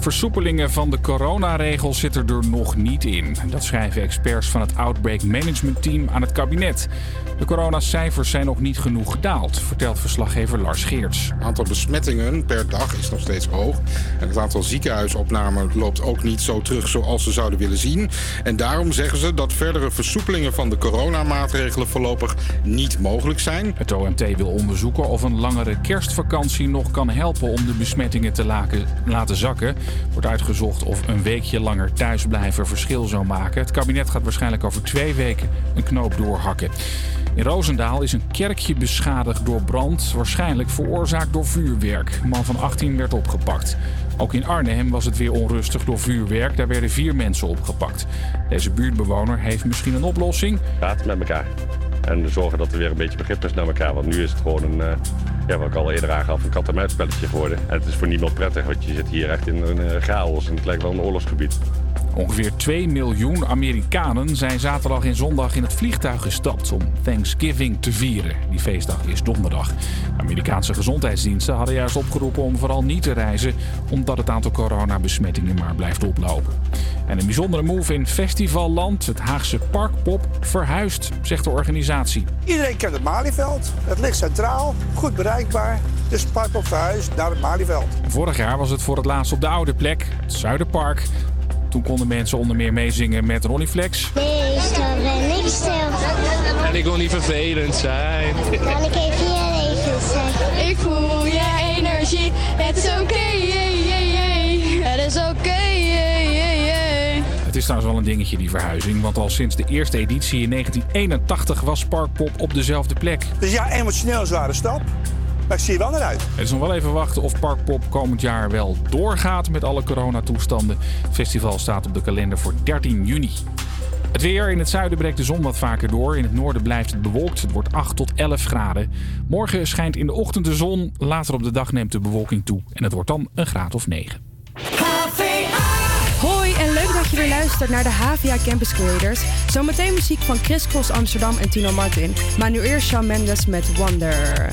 Versoepelingen van de coronaregels zitten er nog niet in. Dat schrijven experts van het Outbreak Management Team aan het kabinet. De coronacijfers zijn nog niet genoeg gedaald, vertelt verslaggever Lars Geerts. Het aantal besmettingen per dag is nog steeds hoog. En het aantal ziekenhuisopnamen loopt ook niet zo terug zoals ze zouden willen zien. En daarom zeggen ze dat verdere versoepelingen van de coronamaatregelen voorlopig niet mogelijk zijn. Het OMT wil onderzoeken of een langere kerstvakantie nog kan helpen om de besmettingen te laten zakken. Wordt uitgezocht of een weekje langer thuisblijven verschil zou maken. Het kabinet gaat waarschijnlijk over twee weken een knoop doorhakken. In Roosendaal is een kerkje beschadigd door brand, waarschijnlijk veroorzaakt door vuurwerk. Een man van 18 werd opgepakt. Ook in Arnhem was het weer onrustig door vuurwerk. Daar werden vier mensen opgepakt. Deze buurtbewoner heeft misschien een oplossing. Praten met elkaar. En zorgen dat er weer een beetje begrip is naar elkaar. Want nu is het gewoon een, uh, ja, wat ik al eerder aangaf, een kat-en-muisspelletje geworden. En het is voor niemand prettig, want je zit hier echt in een uh, chaos. En het lijkt wel een oorlogsgebied. Ongeveer 2 miljoen Amerikanen zijn zaterdag en zondag in het vliegtuig gestapt om Thanksgiving te vieren. Die feestdag is donderdag. Amerikaanse gezondheidsdiensten hadden juist opgeroepen om vooral niet te reizen, omdat het aantal coronabesmettingen maar blijft oplopen. En een bijzondere move in festivalland, het Haagse Parkpop, verhuist, zegt de organisatie. Iedereen kent het Malieveld. Het ligt centraal, goed bereikbaar. Dus Parkpop verhuist naar het Malieveld. vorig jaar was het voor het laatst op de oude plek, het Zuiderpark. Toen konden mensen onder meer meezingen met Ronnie Flex. Meestal ben ik stil. En ik wil niet vervelend zijn. Kan ik even hier even zeggen? Ik voel je energie. Het is oké, okay, yeah, yeah, yeah. Het is oké, okay. Het is trouwens wel een dingetje, die verhuizing. Want al sinds de eerste editie in 1981 was Parkpop op dezelfde plek. Dus ja, emotioneel een zware stap. Maar ik zie er wel naar uit. Het is nog wel even wachten of Parkpop komend jaar wel doorgaat met alle coronatoestanden. Het festival staat op de kalender voor 13 juni. Het weer. In het zuiden breekt de zon wat vaker door. In het noorden blijft het bewolkt. Het wordt 8 tot 11 graden. Morgen schijnt in de ochtend de zon. Later op de dag neemt de bewolking toe. En het wordt dan een graad of 9. Hoi en leuk dat je weer luistert naar de HVA Campus Creators. Zometeen muziek van Chris Cross Amsterdam en Tino Martin. Maar nu eerst Shawn Mendes met Wonder.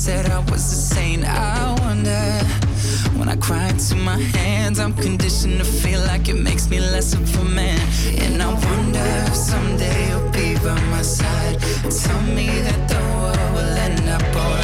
said I was a saint. I wonder when I cry into my hands, I'm conditioned to feel like it makes me less of a man. And I wonder if someday you'll be by my side. Tell me that the world will end up alright.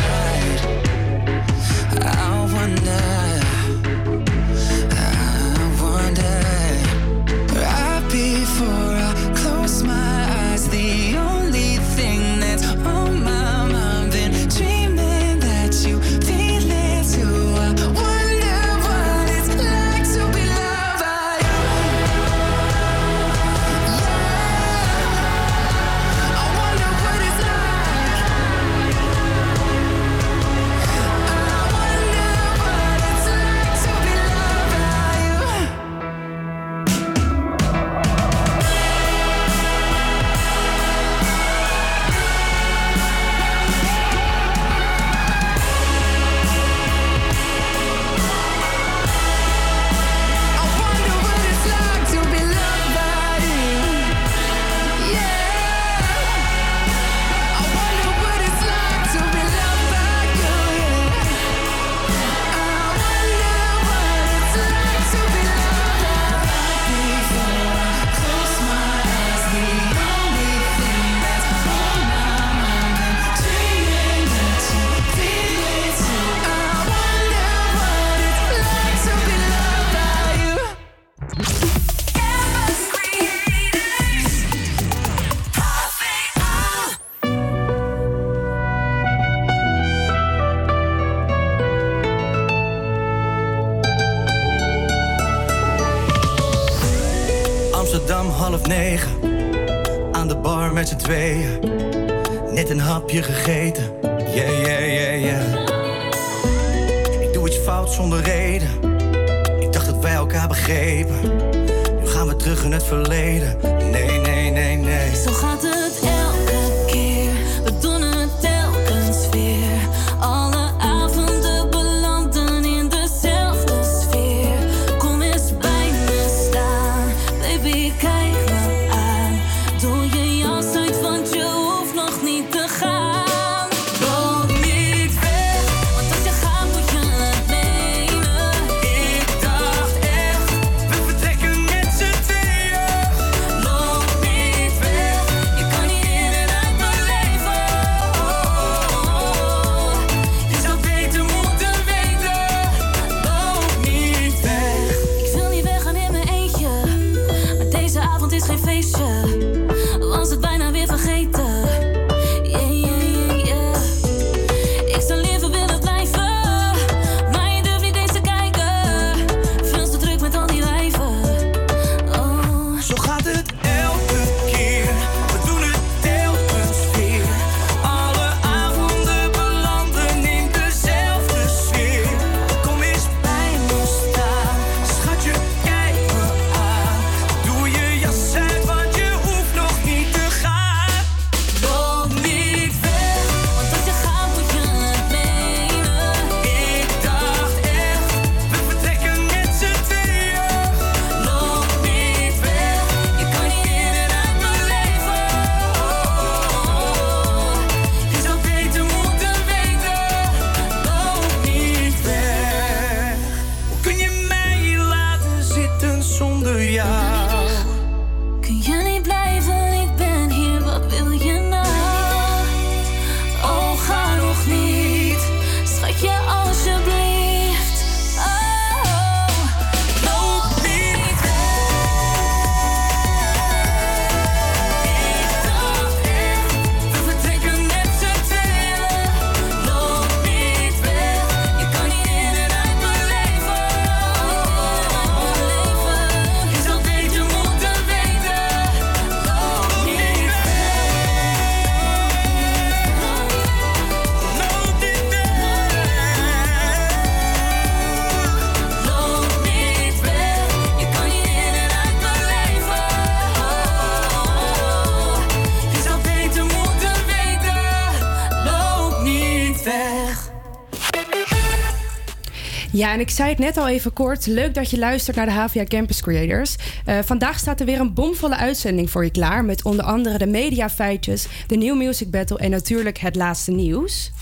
en ik zei het net al even kort. Leuk dat je luistert naar de HVA Campus Creators. Eh, vandaag staat er weer een bomvolle uitzending voor je klaar. Met onder andere de mediafeitjes, de New Music Battle en natuurlijk het laatste nieuws.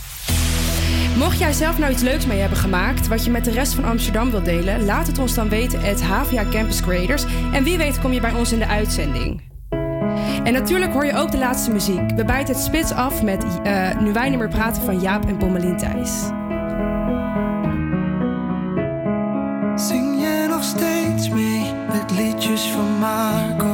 Mocht jij zelf nou iets leuks mee hebben gemaakt, wat je met de rest van Amsterdam wilt delen, laat het ons dan weten at HVA Campus Creators. En wie weet kom je bij ons in de uitzending. En natuurlijk hoor je ook de laatste muziek. We bijten het spits af met eh, Nu wij meer praten van Jaap en Pommelien Thijs. maakt liedjes van Marco.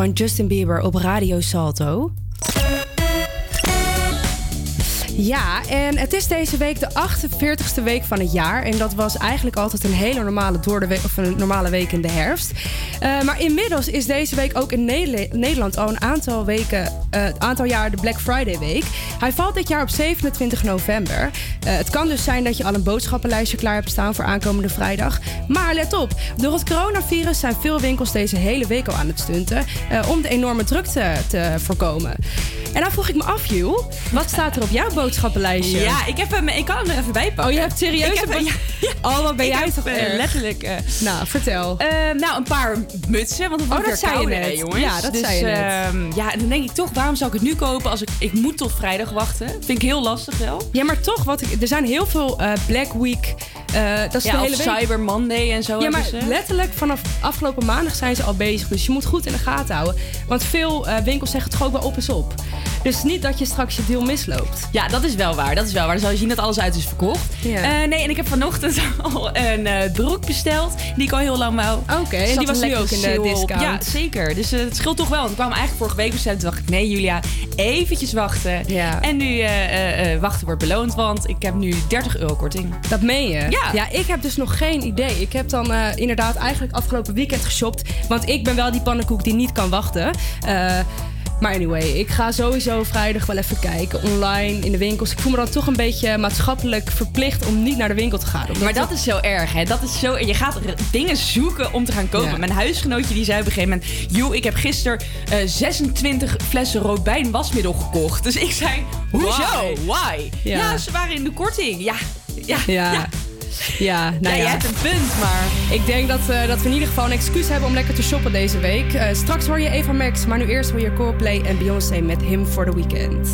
Van Justin Bieber op Radio Salto. Ja, en het is deze week de 48ste week van het jaar. En dat was eigenlijk altijd een hele normale, door de week, of een normale week in de herfst. Eh, maar inmiddels is deze week ook in Nederland al een aantal weken, een aantal jaar de Black Friday week. Hij valt dit jaar op 27 november. Eh, het kan dus zijn dat je al een boodschappenlijstje klaar hebt staan voor aankomende vrijdag. Maar let op, door het coronavirus zijn veel winkels deze hele week al aan het stunten. om de enorme drukte te voorkomen. En dan vroeg ik me af, Jules, wat staat er op jouw boodschappenlijstje? Ja, ik, heb hem, ik kan hem er even bij pakken. Oh, je hebt serieus heb, ja, Oh, wat ben ik jij toch letterlijk... eh, Nou, vertel. nou, een paar mutsen, want het Oh, wordt dat weer kouder, hè, jongens. Ja, dat dus, zei je net. ehm, ja, en dan denk ik toch, waarom zou ik het nu kopen als ik... Ik moet tot vrijdag wachten. Vind ik heel lastig wel. Ja, maar toch, wat ik, er zijn heel veel eh, Black Week. Eh, dat is Ja, de of hele week. Cyber Monday en zo Ja, maar ze. letterlijk vanaf afgelopen maandag zijn ze al bezig. Dus je moet goed in de gaten houden. Want veel eh, winkels zeggen toch ook wel op is op. Dus niet dat je straks je deal misloopt. Ja, dat is wel waar. Dat is wel waar. Dan zou je zien dat alles uit is verkocht. Ja. Eh, nee, en ik heb vanochtend al een broek besteld. Die ik al heel lang wou. Oké, en die was nu ook in de discount. Ja, zeker. Dus het scheelt toch wel. Want ik kwam eigenlijk vorige week bestellen. Toen dacht ik, nee Julia, eventjes wachten. Ja. En nu wachten wordt beloond. Want ik heb nu 30 euro korting. Dat meen je? Ja. Ja, ik heb dus nog geen idee. Ik heb dan eh, inderdaad eigenlijk afgelopen weekend geshopt. Want ik ben wel die pannenkoek die niet kan wachten. Eh, maar anyway, ik ga sowieso vrijdag wel even kijken online in de winkels. Ik voel me dan toch een beetje maatschappelijk verplicht om niet naar de winkel te gaan. Maar dat is zo erg, hè? Dat is zo. Je gaat dingen zoeken om te gaan kopen. Ja. Mijn huisgenootje die zei op een gegeven moment: Joh, ik heb gisteren eh, 26 flessen Robijn wasmiddel gekocht. Dus ik zei: Hoezo? Why? Why? Ja. Ja. ze waren in de korting. Ja, ja, Ja. ja. Ja, nou Ja, hebt een punt, maar. Ik denk dat, eh, dat we in ieder geval een excuus hebben om lekker te shoppen deze week. Eh, straks hoor je Eva Max, maar nu eerst hoor je Coldplay en Beyoncé met Him for the Weekend.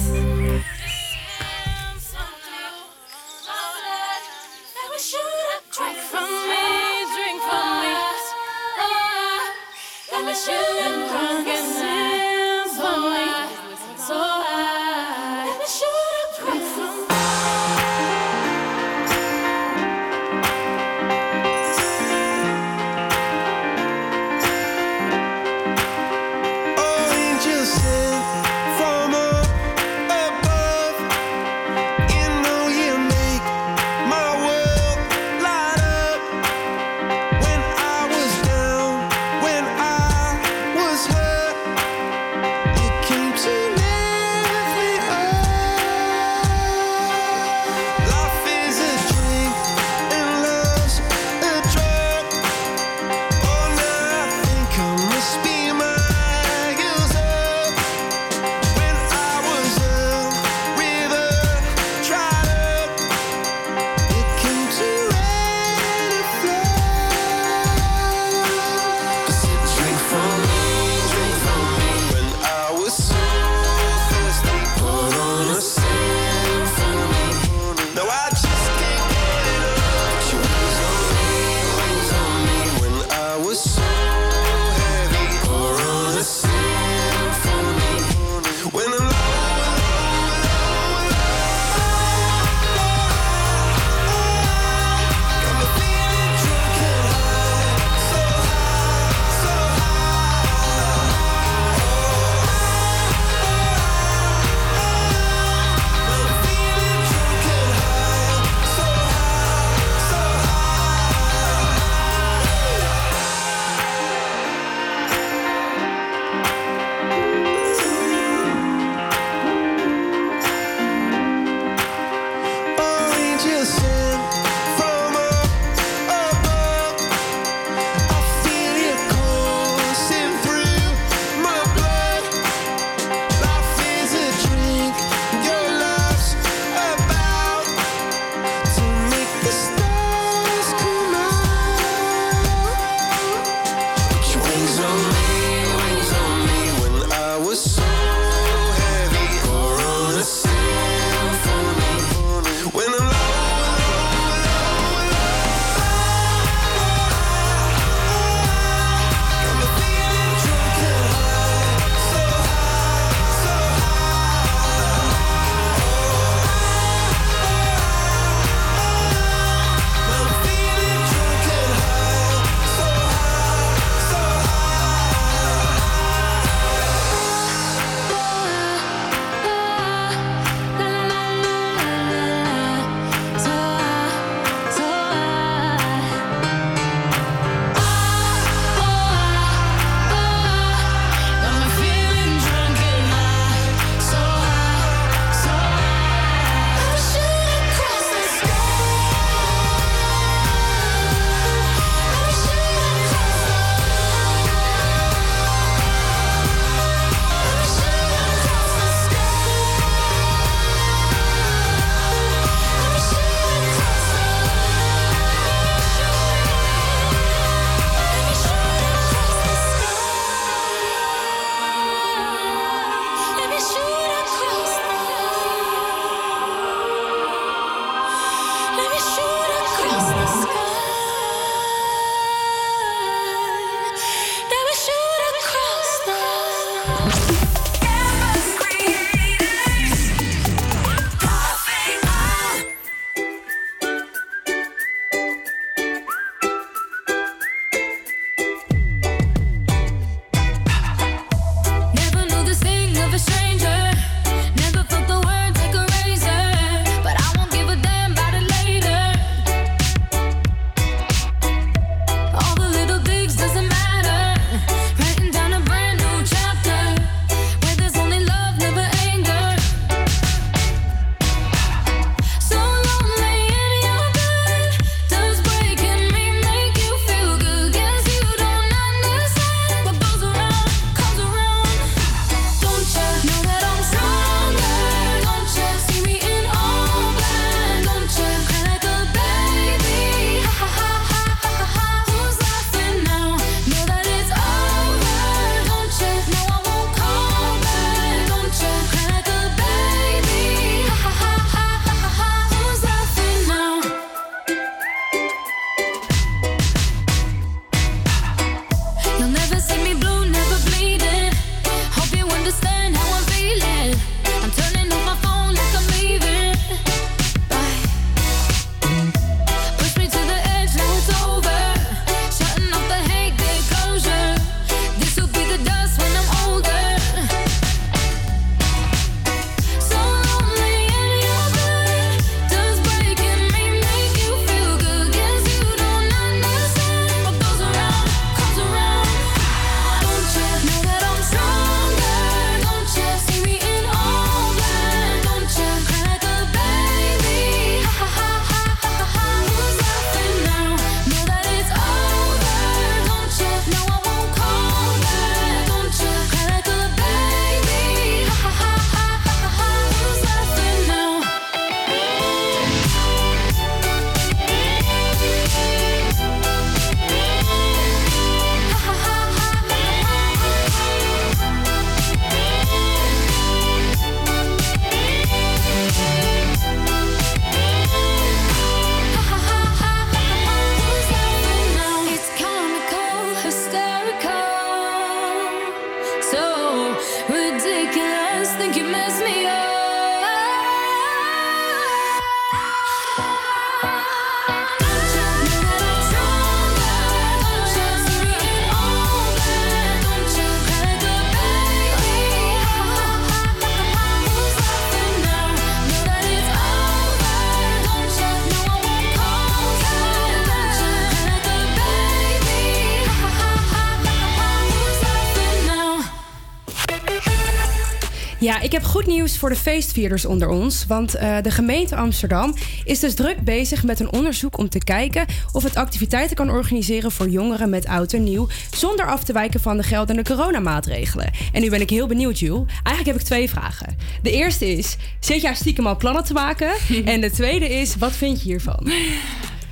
Nieuws voor de feestvierders onder ons. Want eh, de gemeente Amsterdam is dus druk bezig met een onderzoek om te kijken of het activiteiten kan organiseren voor jongeren met oud en nieuw. Zonder af te wijken van de geldende coronamaatregelen. En nu ben ik heel benieuwd, Jules. Eigenlijk heb ik twee vragen. De eerste is: zit jij stiekem al plannen te maken? en de tweede is: wat vind je hiervan?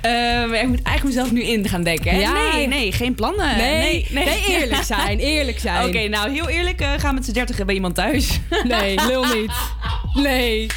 Ehm, ik moet eigenlijk mezelf nu in gaan denken. Hè? Ja. Nee, nee, geen plannen. Nee, nee, eerlijk zijn, eerlijk zijn. Oké, nou heel eerlijk, eh, gaan we met z'n dertigen bij iemand thuis. Nee, lul niet. Nee.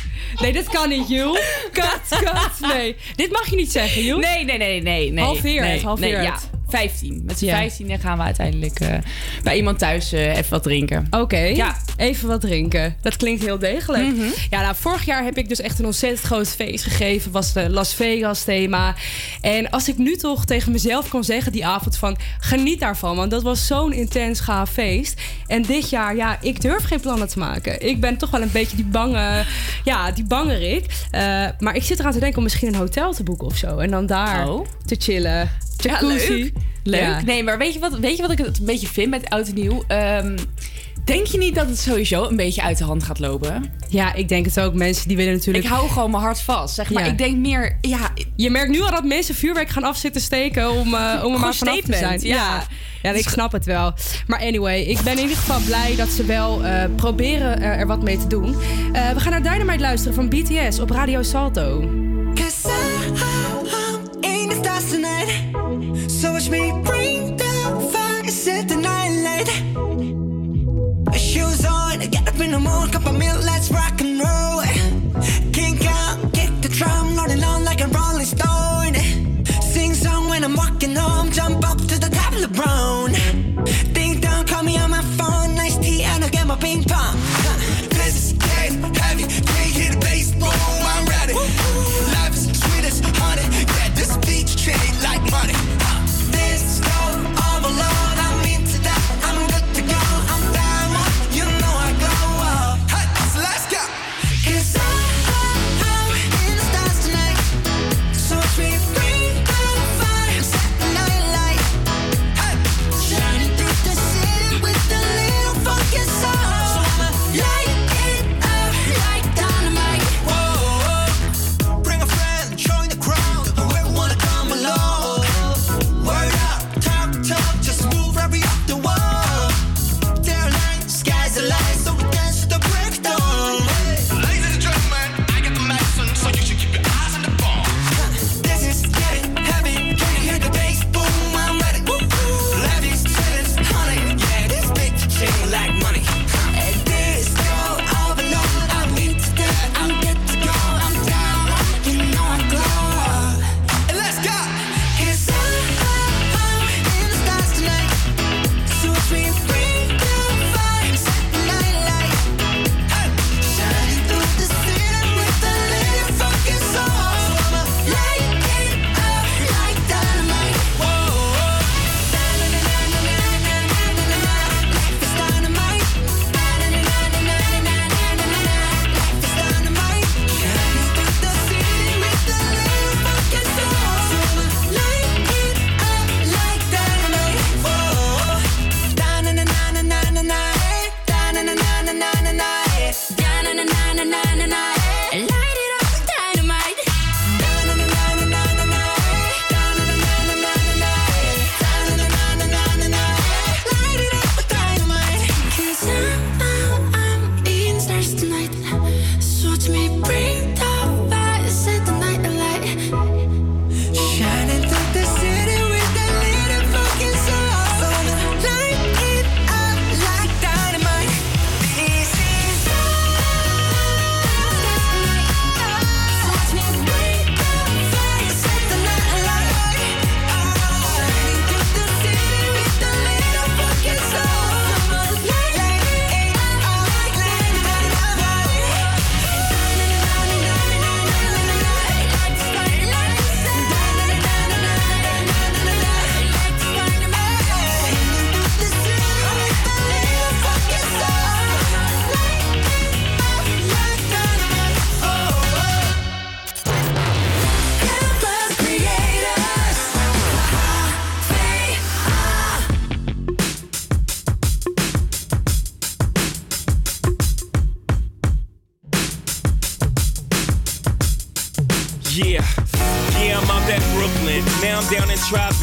Nee, dit kan niet, Jules. Kat, kat. Nee. Dit mag je niet zeggen, Jules. Nee, nee, nee, nee. nee Halveer nee, halveer nee, ja. 15. Met z'n Ja. 15 gaan we uiteindelijk eh, bij iemand thuis eh, even wat drinken. Oké, Ja. even wat drinken. Dat klinkt heel degelijk. Ja, nou, vorig jaar heb ik dus echt een ontzettend groot feest gegeven. Was de Las Vegas thema. En als ik nu toch tegen mezelf kan zeggen die avond van... geniet daarvan, want dat was zo'n intens gaaf feest. En dit jaar, ja, ik durf geen plannen te maken. Ik ben toch wel een beetje die bange... Ja, die bangerik. Eh maar ik zit eraan te denken om misschien een hotel te boeken of zo. En dan daar Oh. te chillen. Ja, leuk. Leuk. Ja. Nee, maar weet je, wat, weet je wat ik het een beetje vind met oud en nieuw? Ehm, denk je niet dat het sowieso een beetje uit de hand gaat lopen? Ja, ik denk het ook. Mensen die willen natuurlijk... Ik hou gewoon mijn hart vast, zeg maar. Ja. Ik denk meer, ja... Je merkt nu al dat mensen vuurwerk gaan afzitten steken om, eh, om er maar vanaf te statement, zijn. ja. Ja, ja ik snap het wel. Maar anyway, ik ben in ieder geval blij dat ze wel eh, proberen er, er wat mee te doen. Eh, we gaan naar Dynamite luisteren van BTS op Radio Salto. Cause The stars tonight. So watch me bring the fire, set the night light. Shoes on, get up in the mood, cup of milk, let's rock and roll. Kink out, kick the drum, rolling on like a rolling stone. Sing song when I'm walking home, jump up to the top of the brown. Ding dong, call me on my phone, nice tea, and I'll get my ping pong. This is heavy, can't hear the bass,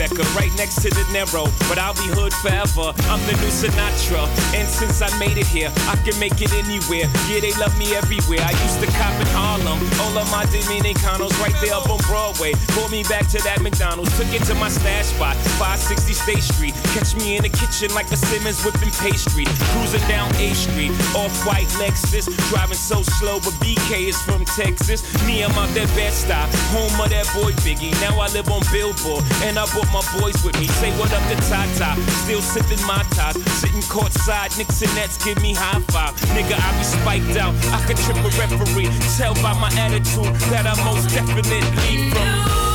Tribeca, right next to the Narrow. But I'll be hood forever. I'm the new Sinatra. And since I made it here, I can make it anywhere. Yeah, they love me everywhere. I used to cop in Harlem. All of my Dominicanos right there up on Broadway. Pulled me back to that McDonald's. Took it to my stash spot, 560 State Street. Catch me in the kitchen like a Simmons whipping pastry. Cruising down A Street, off-white Lexus. Driving so slow, but BK is from Texas. Me, I'm out that Bed-Stuy, home of that boy Biggie. Now I live on Billboard, and I brought my boys with me. Say what up to Tata, still sipping my ties. Sitting courtside, Knicks and Nets give me high five. Nigga, I be spiked out, I could trip a referee. Tell by my attitude that I most definitely from.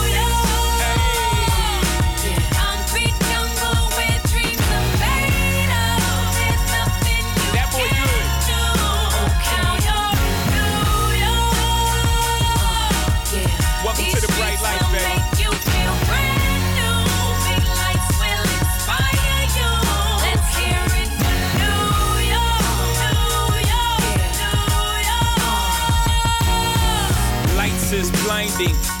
blinding.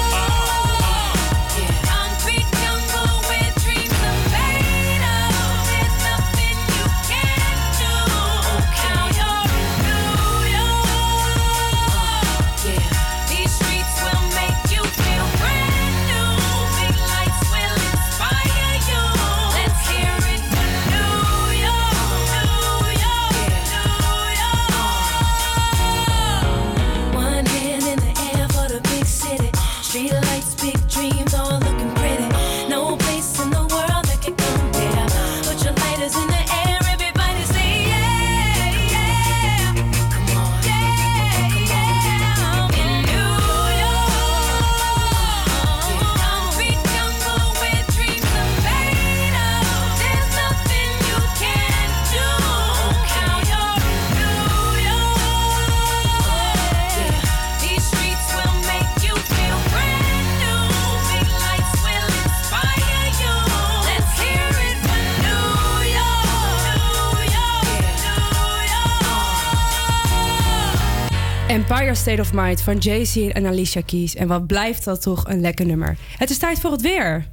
State of Mind van Jay-Z en Alicia Keys. En wat blijft dat toch een lekker nummer. Het is tijd voor het weer.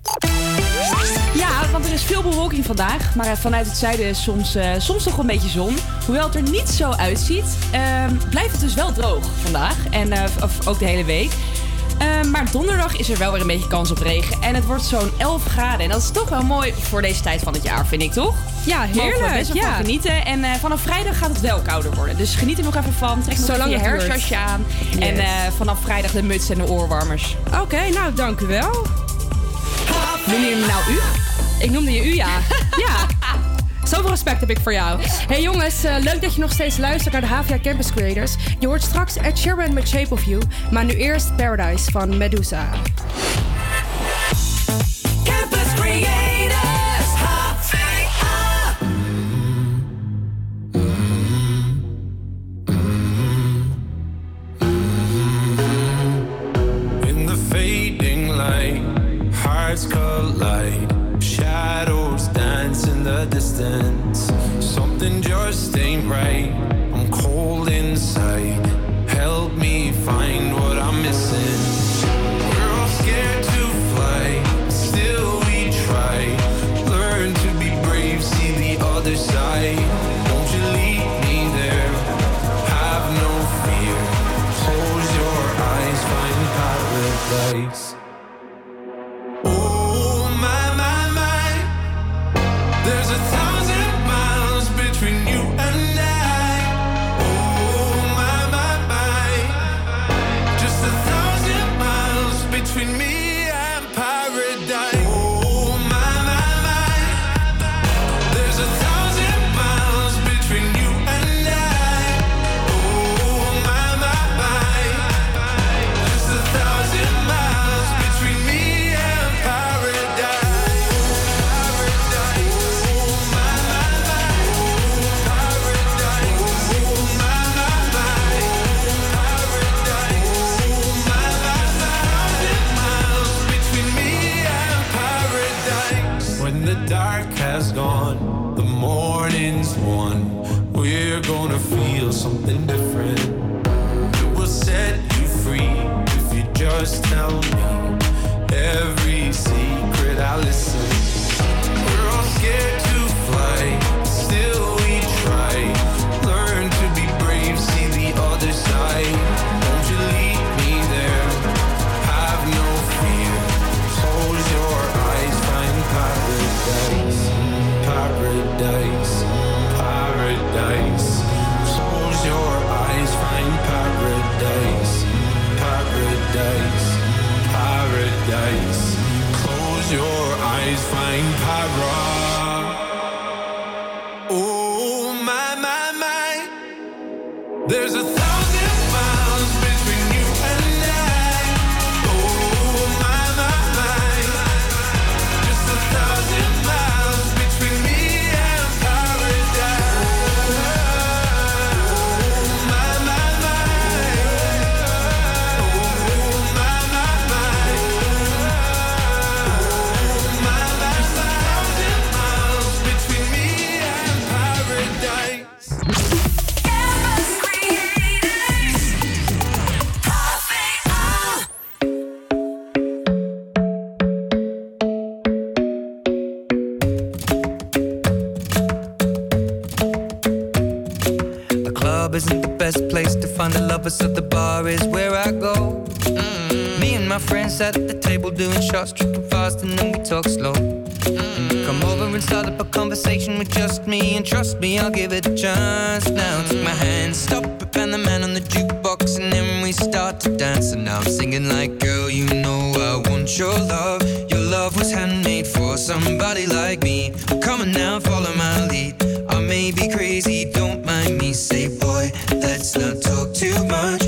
Ja, want er is veel bewolking vandaag. Maar eh, vanuit het zuiden is soms, eh, soms nog een beetje zon. Hoewel het er niet zo uitziet, ehm, blijft het dus wel droog vandaag. En eh, ook de hele week. Ehm, maar donderdag is er wel weer een beetje kans op regen. En het wordt zo'n 11 graden. En dat is toch wel mooi voor deze tijd van het jaar, vind ik toch? Ja, heerlijk. best ja. van genieten. En eh, vanaf vrijdag gaat het wel kouder worden. Dus geniet er nog even van. Trek nog Zolang je herfstjasje aan. En eh, vanaf vrijdag de muts en de oorwarmers. Oké, nou dank u wel. Meneer, nou u? Ik noemde je u, ja. ja. Zoveel respect heb ik voor jou. Hey jongens, eh, leuk dat je nog steeds luistert naar de Havia Campus Creators. Je hoort straks Ed Sheeran met Shape of You, maar nu eerst Paradise van Medusa. Campus Creators. I'll give it a chance now. Take my hand, stop it, and the man on the jukebox, and then we start to dance. And I'm singing like, girl, you know I want your love. Your love was handmade for somebody like me. Come on now, follow my lead. I may be crazy, don't mind me. Say, boy, let's not talk too much.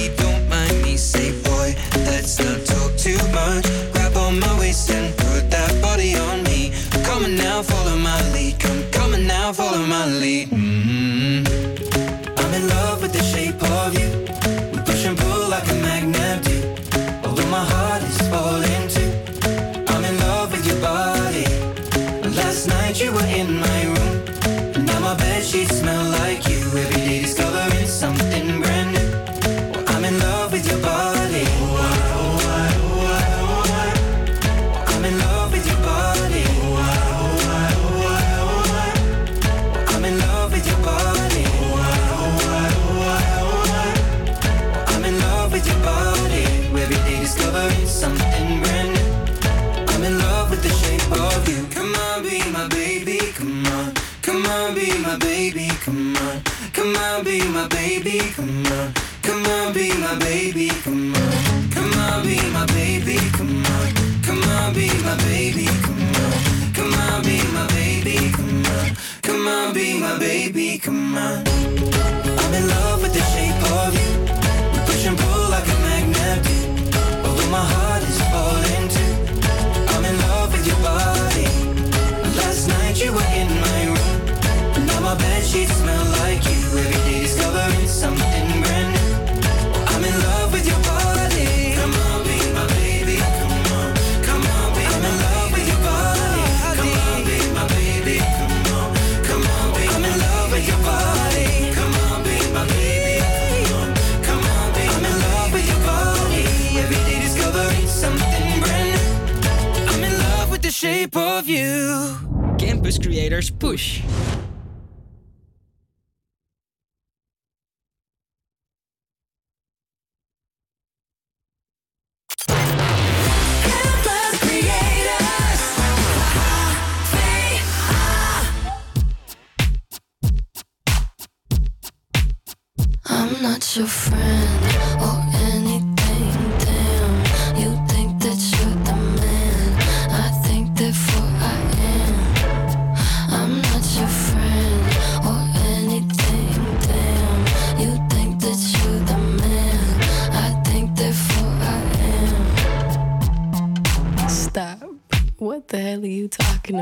follow my lead. On, be my baby. Come on. Come on, be my baby. Come on. Come on, be my baby. Come on. Come on, be my baby. Come on. Come on, be my baby. Come on. Come on, be my baby. Come on. I'm in love with the shape of you. We push and pull like a magnet. Although my heart shape of you. Campus Creators Push.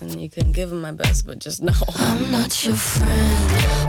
less, and you can give it my best, but just know I'm not your friend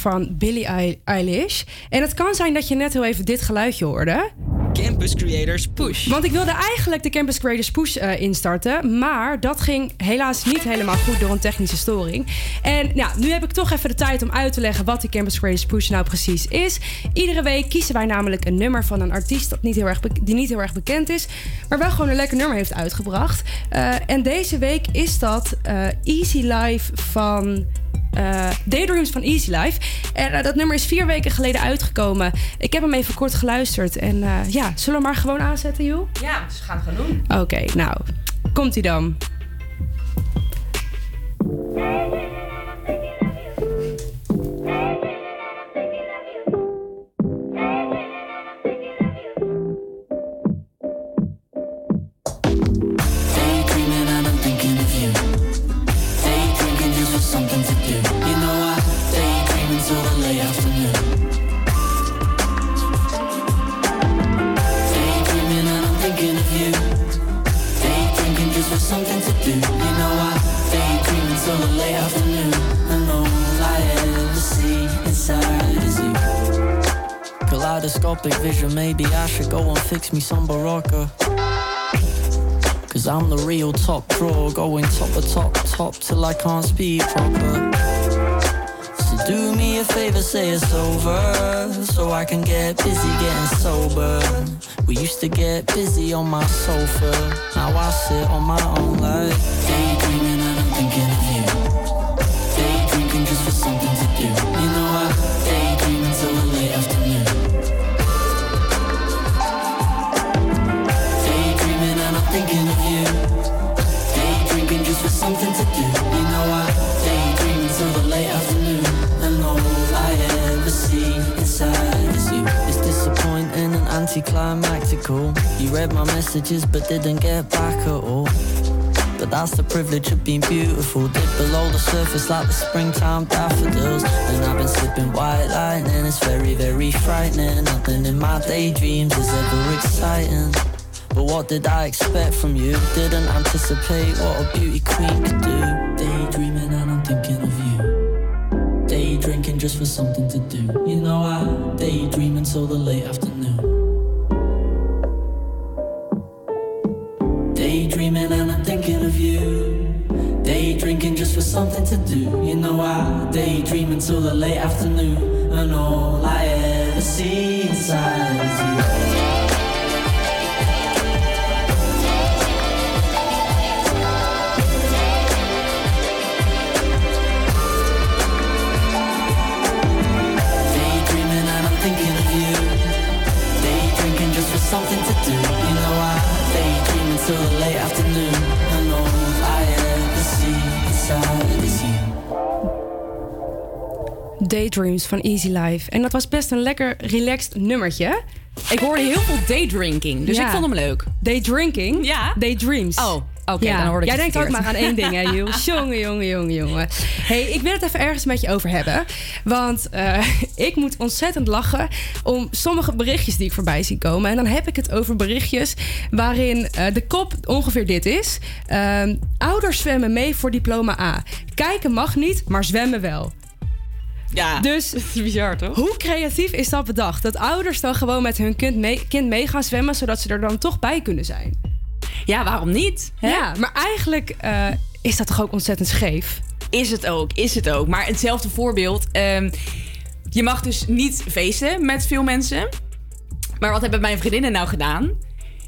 van Billie Eil- Eilish. En het kan zijn dat je net heel even dit geluidje hoorde. Campus Creators Push. Want ik wilde eigenlijk de Campus Creators Push eh, instarten. Maar dat ging helaas niet helemaal goed door een technische storing. En ja, nu heb ik toch even de tijd om uit te leggen wat die Campus Creators Push nou precies is. Iedere week kiezen wij namelijk een nummer van een artiest dat niet heel erg die niet heel erg bekend is. Maar wel gewoon een lekker nummer heeft uitgebracht. Eh, en deze week is dat eh, Easy Life van. Eh, Daydreams van Easy Life. En eh, dat nummer is vier weken geleden uitgekomen. Ik heb hem even kort geluisterd. En eh, ja, zullen we maar gewoon aanzetten, joh? Ja, dus we gaan het gaan doen. Oké, nou, komt hij dan. Kaleidoscopic vision, maybe I should go and fix me some Barocca. Cause I'm the real top drawer, going top of top top till I can't speak proper. So do me a favor, say it's over, so I can get busy getting sober. We used to get busy on my sofa, now I sit on my own like daydreaming and I'm thinking of you. Daydreaming just for something to do. You know read my messages but didn't get back at all. But that's the privilege of being beautiful. Dip below the surface like the springtime daffodils. And I've been sipping white lightning. It's very, very frightening. Nothing in my daydreams is ever exciting. But what did I expect from you? Didn't anticipate what a beauty queen could do. Daydreaming and I'm thinking of you. Day drinking just for something to do. You know I daydream until the late afternoon. Something to do. You know I daydream until the late afternoon. And all I ever see inside is you. Daydreams van Easy Life. En dat was best een lekker relaxed nummertje. Ik hoorde heel veel daydrinking, dus Ja. ik vond hem leuk. Daydrinking? Ja. Daydreams. Oh, oké, Ja. dan hoorde ik Jij denkt ook maar aan één ding, hè, Jules? jongen, jongen, jongen, jongen. hey, ik wil het even ergens met je over hebben. Want eh, ik moet ontzettend lachen om sommige berichtjes die ik voorbij zie komen. En dan heb ik het over berichtjes waarin eh, de kop ongeveer dit is. Ehm, ouders zwemmen mee voor diploma A. Kijken mag niet, maar zwemmen wel. Ja, dus bizar toch? Hoe creatief is dat bedacht? Dat ouders dan gewoon met hun kind mee, kind mee gaan zwemmen, zodat ze er dan toch bij kunnen zijn. Ja, waarom niet? Hè? Ja, maar eigenlijk eh, is dat toch ook ontzettend scheef? Is het ook, is het ook. Maar hetzelfde voorbeeld. ehm, je mag dus niet feesten met veel mensen. Maar wat hebben mijn vriendinnen nou gedaan?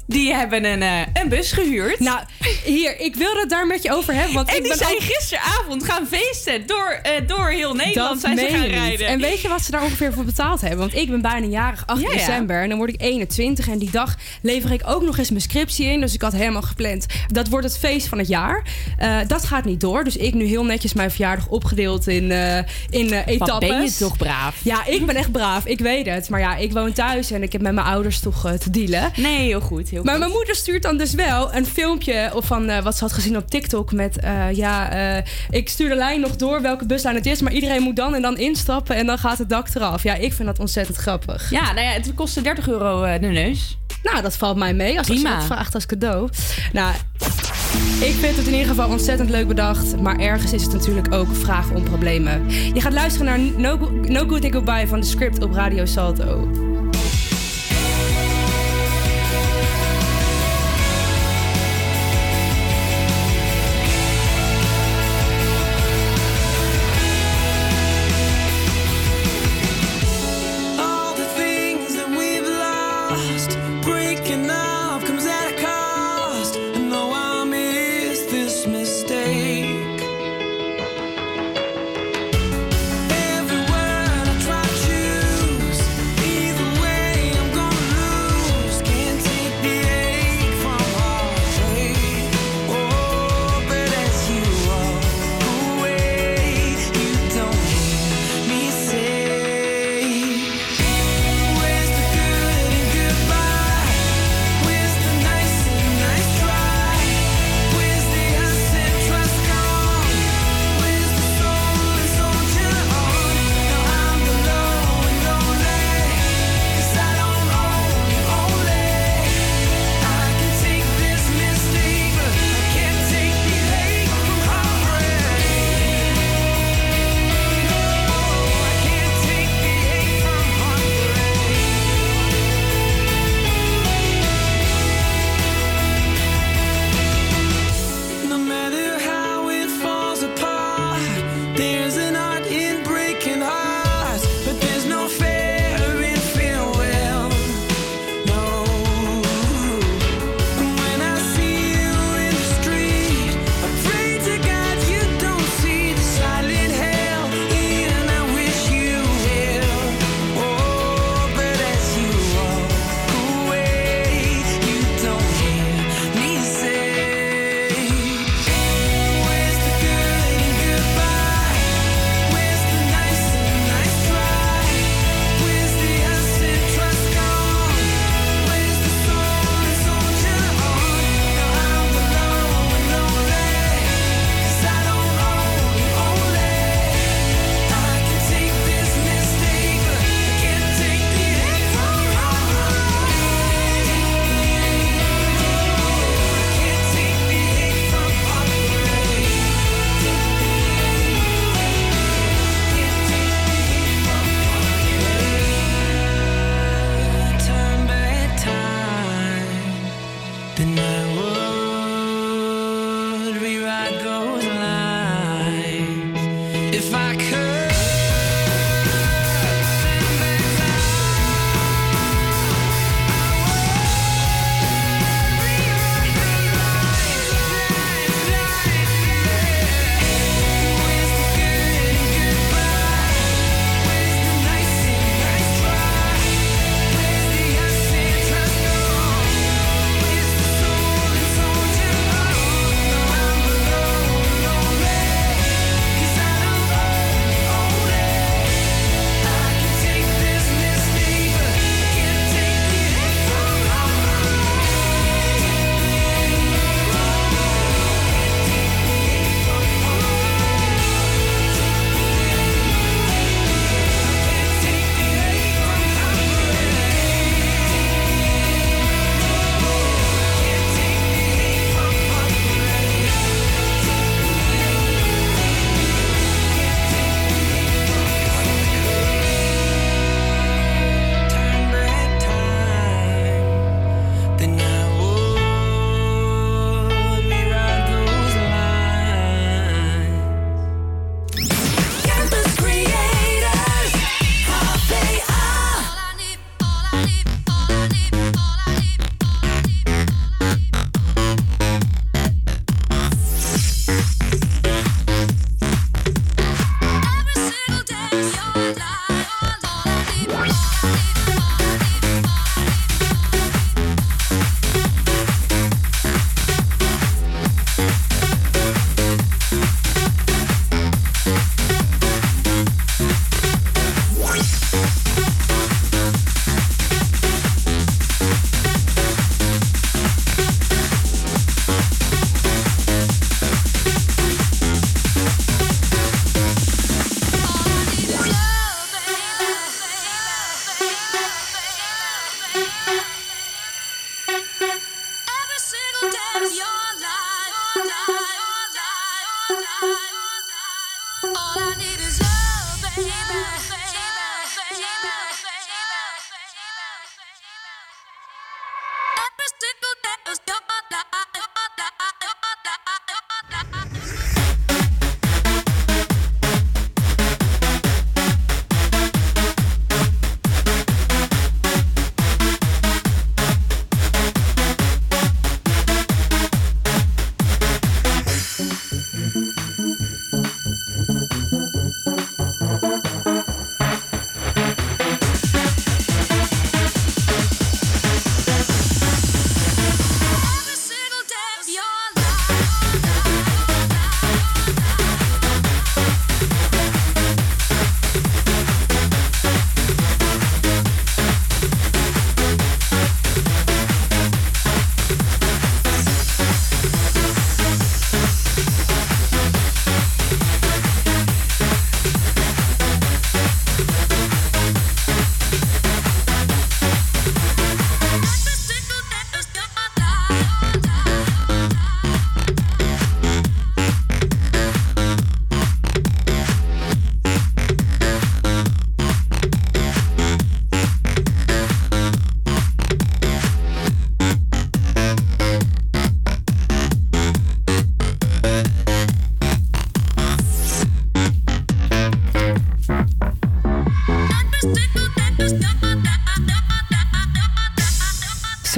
Die hebben een, eh, een bus gehuurd. Nou, hier, ik wil het daar met je over hebben. Want en ik die ben zijn ook- gisteravond gaan feesten. Door, eh, door heel Nederland Dat zijn ze gaan rijden. En weet je wat ze daar ongeveer voor betaald hebben? Want ik ben bijna jarig 8 Ja, ja. december. En dan word ik 21. En die dag lever ik ook nog eens mijn scriptie in. Dus ik had helemaal gepland. Dat wordt het feest van het jaar. Eh, dat gaat niet door. Dus ik nu heel netjes mijn verjaardag opgedeeld in, in etappes. Wat ben je toch braaf? Ja, ik ben echt braaf. Ik weet het. Maar ja, ik woon thuis en ik heb met mijn ouders toch te dealen. Nee, heel goed. Heel maar goed. mijn moeder stuurt dan dus wel een filmpje of van eh, wat ze had gezien op TikTok met eh, ja, eh, ik stuur de lijn nog door welke buslijn het is, maar iedereen moet dan en dan instappen en dan gaat het dak eraf. Ja, ik vind dat ontzettend grappig. Ja, nou ja, het kostte 30 euro de neus. Nou, dat valt mij mee als Prima. dat vraagt als cadeau. Nou, Ik vind het in ieder geval ontzettend leuk bedacht. Maar ergens is het natuurlijk ook vragen om problemen. Je gaat luisteren naar No, Go- no Good and Goodbye van de script op Radio Salto.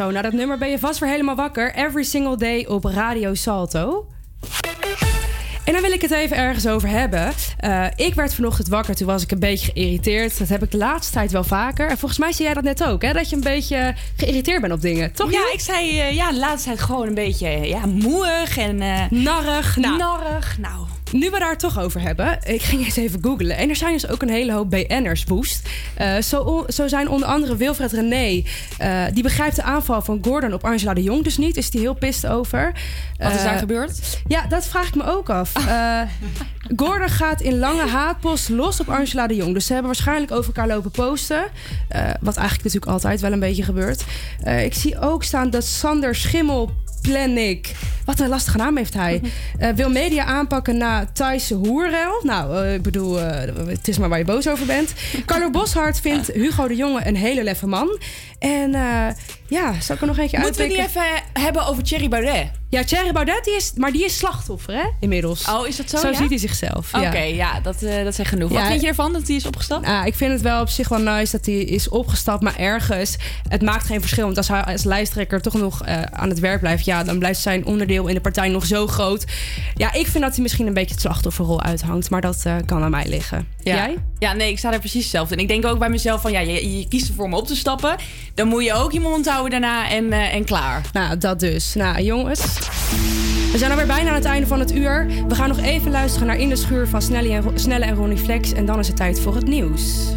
Zo, na dat nummer ben je vast weer helemaal wakker. Every single day op Radio Salto. En dan wil ik het even ergens over hebben. Eh, ik werd vanochtend wakker, toen was ik een beetje geïrriteerd. Dat heb ik de laatste tijd wel vaker. En volgens mij zei jij dat net ook, hè? Dat je een beetje geïrriteerd bent op dingen, toch? Ja, ik zei eh, ja, de laatste tijd gewoon een beetje ja, moeig en... eh, Narrig. Nou, Narrig, nou... Nu we daar het toch over hebben, ik ging eens even googlen. En er zijn dus ook een hele hoop BN'ers boost. Eh, zo, zo zijn onder andere Wilfred René. eh, die begrijpt de aanval van Gordon op Angela de Jong dus niet. Is die heel pist over. Wat is Eh, daar gebeurd? Ja, dat vraag ik me ook af. Eh, Gordon gaat in lange haatpost los op Angela de Jong. Dus ze hebben waarschijnlijk over elkaar lopen posten. Eh, wat eigenlijk natuurlijk altijd wel een beetje gebeurt. Eh, ik zie ook staan dat Sander Schimmel Plannik. Wat een lastige naam heeft hij. eh, wil media aanpakken na Thaise hoerrel. Nou, eh, ik bedoel, eh, het is maar waar je boos over bent. Carlo Boshart vindt Hugo de Jonge een hele leffe man. En ja, zal ik er nog eentje Moeten we die even hebben over Thierry Baudet? Ja, Thierry Baudet, die is, maar die is slachtoffer, hè? Inmiddels. Oh, is dat zo? Zo ja? ziet hij zichzelf. Oké, ja. ja, dat, eh, dat zegt genoeg. Ja, Wat vind je ervan dat hij is opgestapt? Nou, ik vind het wel op zich wel nice dat hij is opgestapt. Maar ergens, het maakt geen verschil. Want als hij als lijsttrekker toch nog eh, aan het werk blijft... ja, dan blijft zijn onderdeel in de partij nog zo groot. Ja, ik vind dat hij misschien een beetje het slachtofferrol uithangt. Maar dat eh, kan aan mij liggen. Jij? Ja, nee, ik sta daar precies hetzelfde. En ik denk ook bij mezelf van, ja, je, je kiest ervoor om op te stappen. Dan moet je ook je mond houden daarna en, en klaar. Nou, dat dus. Nou, jongens. We zijn alweer bijna aan het einde van het uur. We gaan nog even luisteren naar In de Schuur van Snelle en, Ronnie Flex. En dan is het tijd voor het nieuws.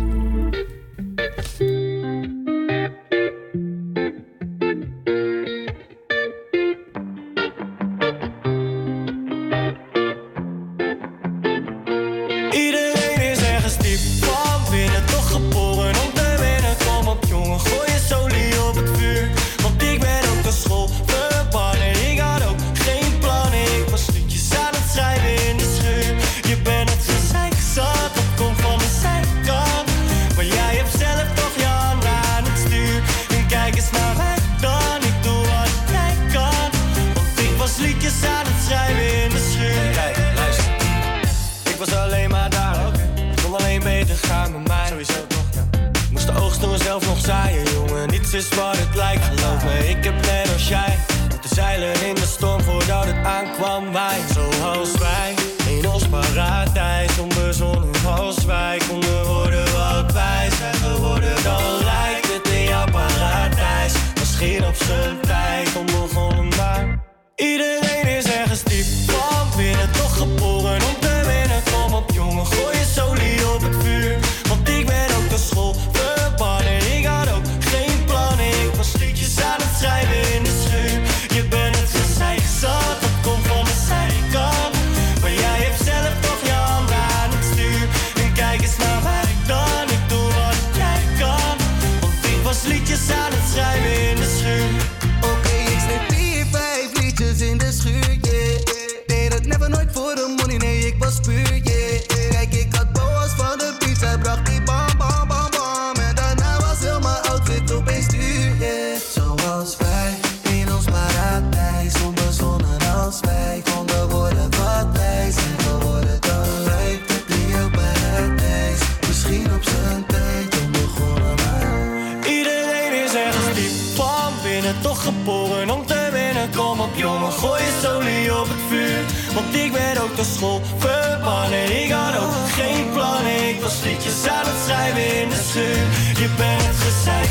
Is wat het lijkt, geloof me. Ik heb net als jij. Moeten zeilen in de storm voordat het aankwam. Wij, zoals wij. In ons paradijs, onbezonnen als wij. Konden worden wat wij zijn geworden. Dan lijkt het in jouw paradijs. Misschien op zijn school verbannen. Ik had ook geen plannen, ik was liedjes aan het schrijven in de schuur. Je bent gezeik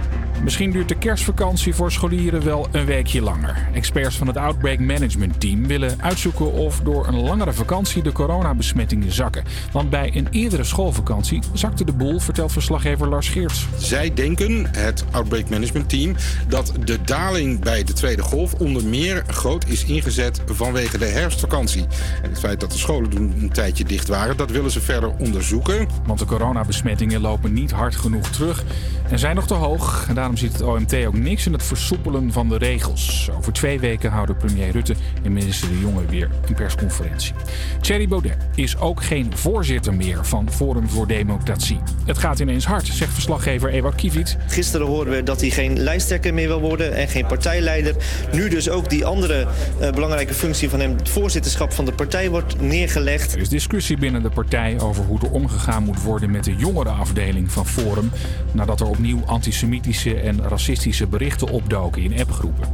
Misschien duurt de kerstvakantie voor scholieren wel een weekje langer. Experts van het Outbreak Management Team willen uitzoeken of door een langere vakantie de coronabesmettingen zakken. Want bij een eerdere schoolvakantie zakte de boel, vertelt verslaggever Lars Geerts. Zij denken, het Outbreak Management Team, dat de daling bij de tweede golf onder meer groot is ingezet vanwege de herfstvakantie. En het feit dat de scholen toen een tijdje dicht waren, dat willen ze verder onderzoeken. Want de coronabesmettingen lopen niet hard genoeg terug en zijn nog te hoog. En daarom ziet het OMT ook niks in het versoepelen van de regels. Over twee weken houden premier Rutte en minister De Jonge weer een persconferentie. Thierry Baudet is ook geen voorzitter meer van Forum voor Democratie. Het gaat ineens hard, zegt verslaggever Ewout Kiviet. Gisteren hoorden we dat hij geen lijsttrekker meer wil worden en geen partijleider. Nu dus ook die andere eh, belangrijke functie van hem, het voorzitterschap van de partij, wordt neergelegd. Er is discussie binnen de partij over hoe er omgegaan moet worden met de jongerenafdeling van Forum. Nadat er opnieuw antisemitische en racistische berichten opdoken in appgroepen.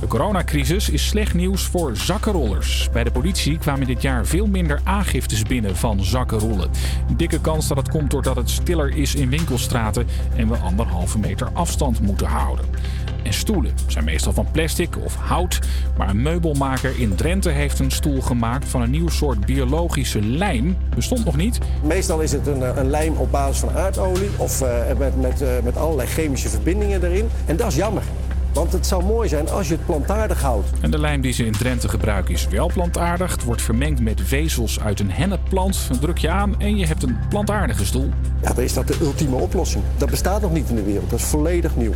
De coronacrisis is slecht nieuws voor zakkenrollers. Bij de politie kwamen dit jaar veel minder aangiftes binnen van zakkenrollen. Een dikke kans dat het komt doordat het stiller is in winkelstraten en we anderhalve meter afstand moeten houden. En stoelen zijn meestal van plastic of hout, maar een meubelmaker in Drenthe heeft een stoel gemaakt van een nieuw soort biologische lijm. Bestond nog niet. Meestal is het een, eh, een lijm op basis van aardolie of eh, met, met, eh, met allerlei chemische verbindingen erin. En dat is jammer. Want het zou mooi zijn als je het plantaardig houdt. En de lijm die ze in Drenthe gebruiken is wel plantaardig. Het wordt vermengd met vezels uit een hennepplant. Dan druk je aan en je hebt een plantaardige stoel. Ja, dan is dat de ultieme oplossing. Dat bestaat nog niet in de wereld. Dat is volledig nieuw.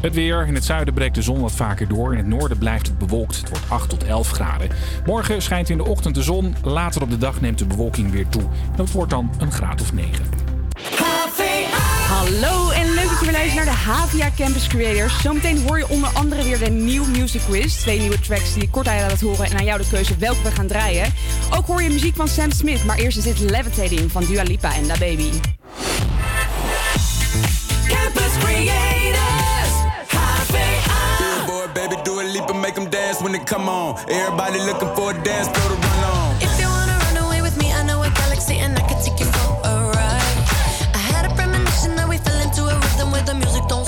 Het weer. In het zuiden breekt de zon wat vaker door. In het noorden blijft het bewolkt. Het wordt 8 tot 11 graden. Morgen schijnt in de ochtend de zon. Later op de dag neemt de bewolking weer toe. En het wordt dan een graad of 9. Hallo en leuk dat je weer luistert naar de Havia Campus Creators. Zometeen hoor je onder andere weer de New Music Quiz. Twee nieuwe tracks die ik kort aan je laat horen en aan jou de keuze welke we gaan draaien. Ook hoor je muziek van Sam Smith, maar eerst is dit Levitating van Dua Lipa en Da Baby. Campus Creators, leap and make them dance when they come on. Everybody looking for a dance floor to run on. If you wanna run away with me, I know a galaxy and I can take you for a ride. I had a premonition that we fell into a rhythm where the music don't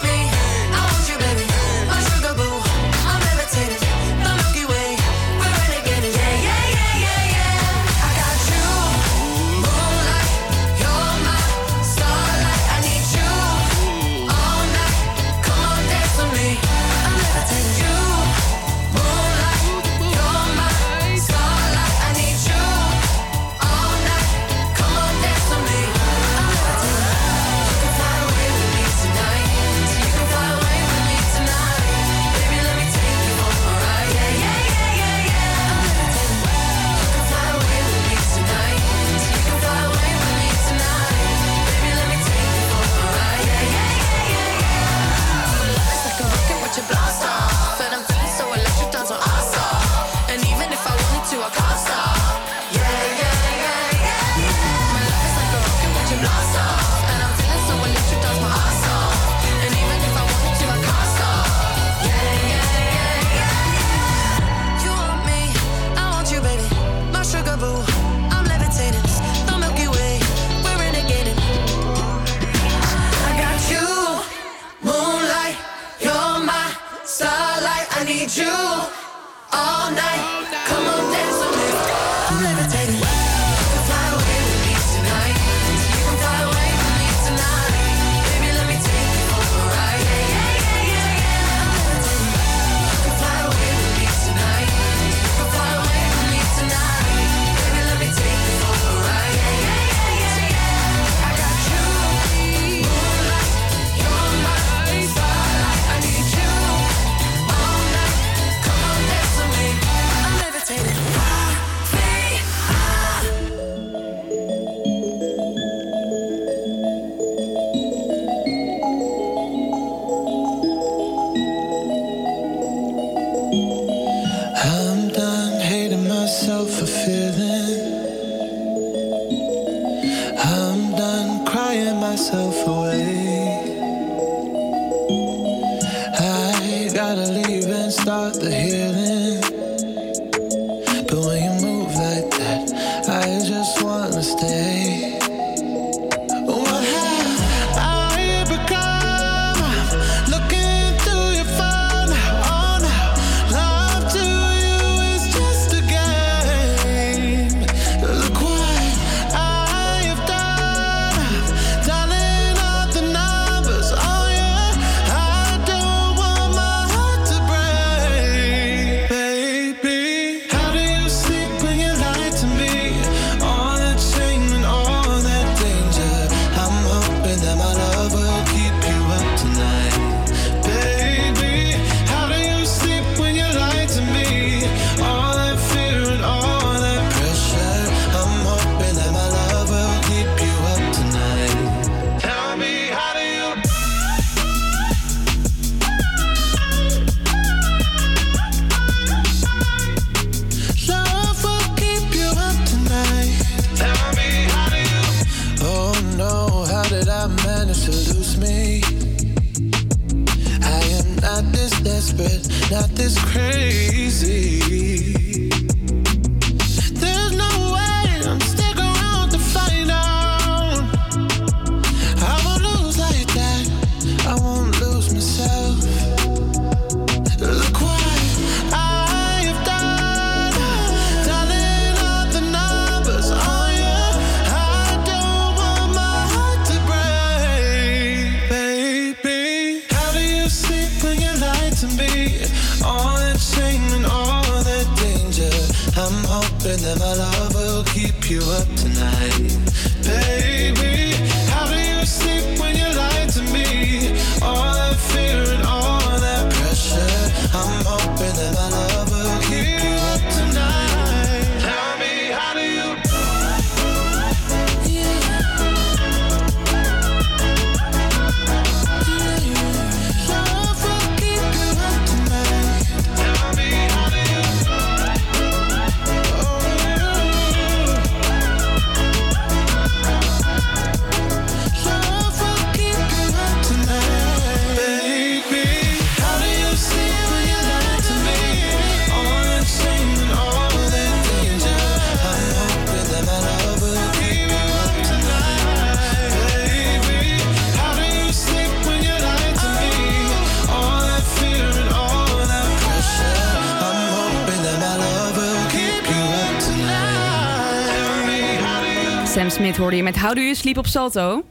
hoorde je met How Do You Sleep op Salto.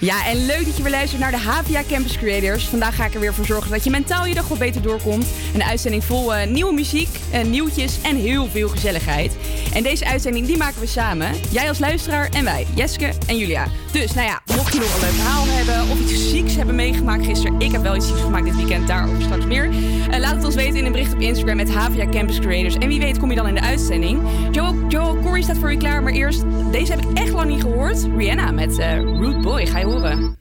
Ja, en leuk dat je weer luistert naar de HVA Campus Creators. Vandaag ga ik er weer voor zorgen dat je mentaal je dag wat beter doorkomt. Een uitzending vol eh, nieuwe muziek, uh, nieuwtjes en heel veel gezelligheid. En deze uitzending die maken we samen. Jij als luisteraar en wij, Jeske en Julia. Dus nou ja, mocht je nog een leuk verhaal hebben of iets zieks hebben meegemaakt gisteren. Ik heb wel iets zieks gemaakt dit weekend, daarover straks meer. Eh, laat het ons weten in een bericht op Instagram met HVA Campus Creators. En wie weet kom je dan in de uitzending. Joe, Joe, Corey staat voor je klaar, maar eerst deze heb ik echt lang niet gehoord. Rihanna met eh, "Root Boy, ga je horen.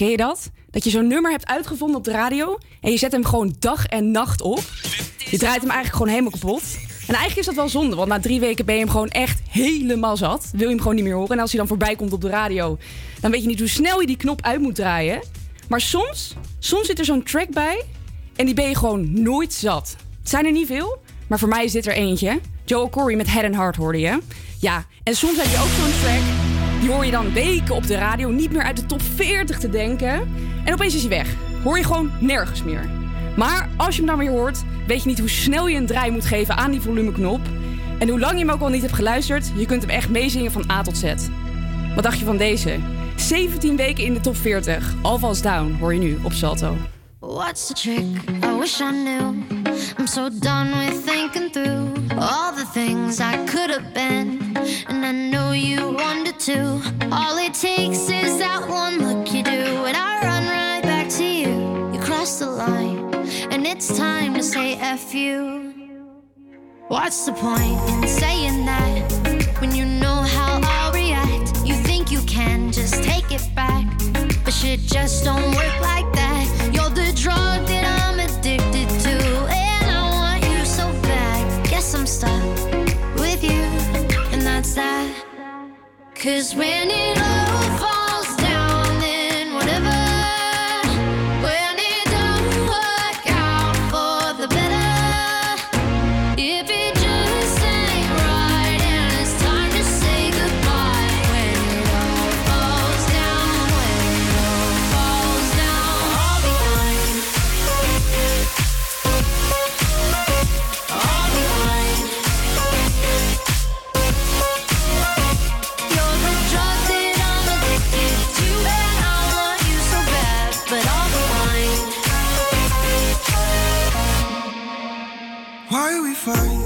Ken je dat? Dat je zo'n nummer hebt uitgevonden op de radio en je zet hem gewoon dag en nacht op. Je draait hem eigenlijk gewoon helemaal kapot. En eigenlijk is dat wel zonde, want na drie weken ben je hem gewoon echt helemaal zat. Wil je hem gewoon niet meer horen. En als hij dan voorbij komt op de radio, dan weet je niet hoe snel je die knop uit moet draaien. Maar soms, soms zit er zo'n track bij en die ben je gewoon nooit zat. Het zijn er niet veel, maar voor mij is dit er eentje. Joel Corey met Head and Heart hoorde je. Ja, en soms heb je ook zo'n track. Die hoor je dan weken op de radio, niet meer uit de top 40 te denken. En opeens is hij weg. Hoor je gewoon nergens meer. Maar als je hem dan weer hoort, weet je niet hoe snel je een draai moet geven aan die volumeknop. En hoe lang je hem ook al niet hebt geluisterd, je kunt hem echt meezingen van A tot Z. Wat dacht je van deze? 17 weken in de top 40. Alvast down hoor je nu op Salto. What's the trick? I wish I knew. I'm so done with thinking through all the things I could have been. And I know you wanted to. All it takes is that one look you do, and I run right back to you. You cross the line, and it's time to say F you. What's the point in saying that when you know how I'll react? You think you can just take it back, but shit just don't work like that. Cause when it all find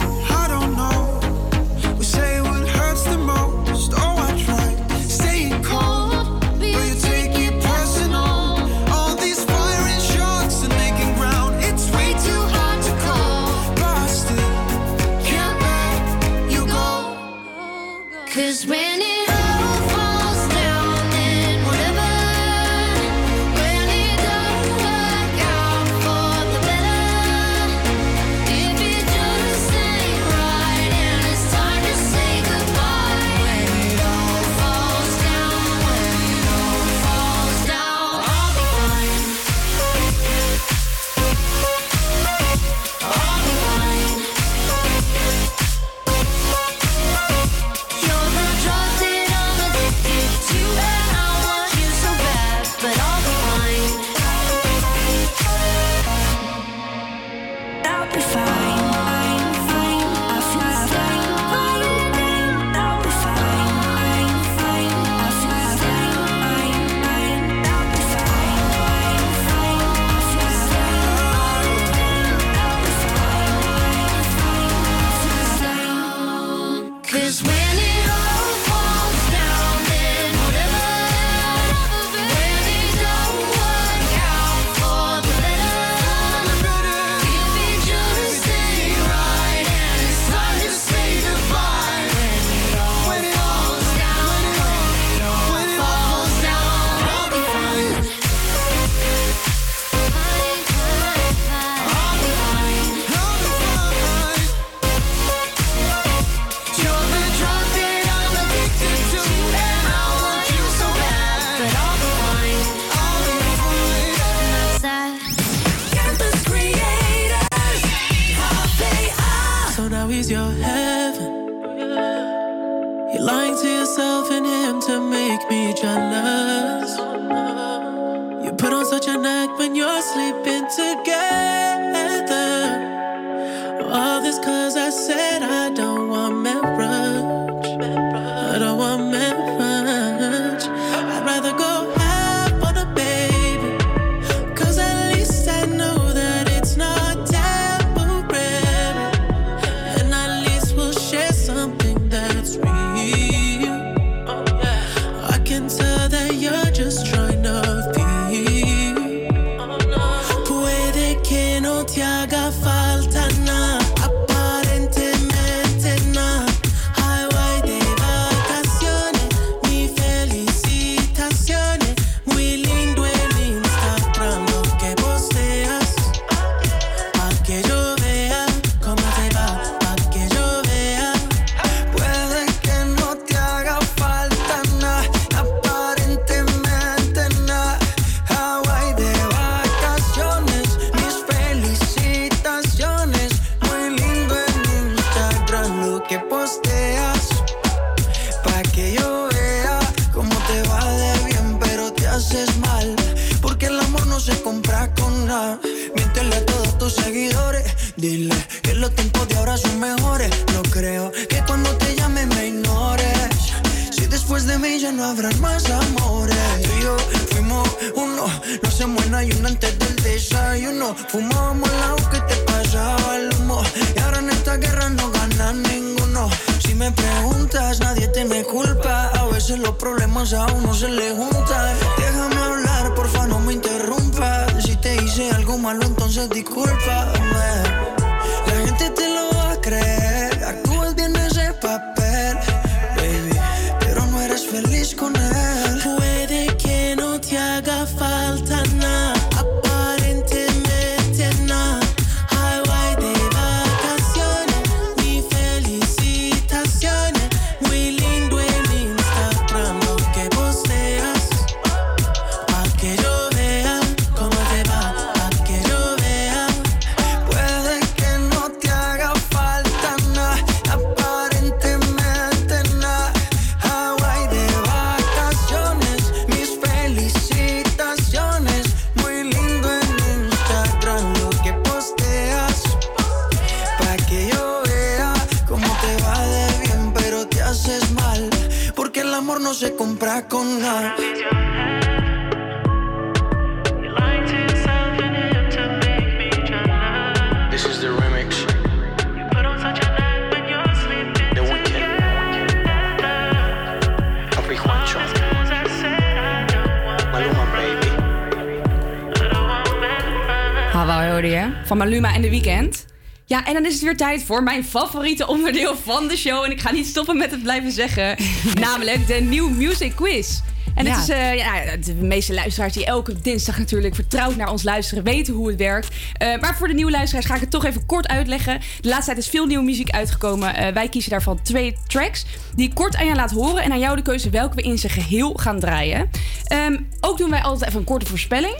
en dan is het weer tijd voor mijn favoriete onderdeel van de show. En ik ga niet stoppen met het blijven zeggen. namelijk de New Music Quiz. En het Ja. is, eh, ja, de meeste luisteraars die elke dinsdag natuurlijk vertrouwd naar ons luisteren, weten hoe het werkt. Eh, maar voor de nieuwe luisteraars ga ik het toch even kort uitleggen. De laatste tijd is veel nieuwe muziek uitgekomen. Eh, wij kiezen daarvan twee tracks die ik kort aan jou laat horen. En aan jou de keuze welke we in zijn geheel gaan draaien. Ehm, ook doen wij altijd even een korte voorspelling.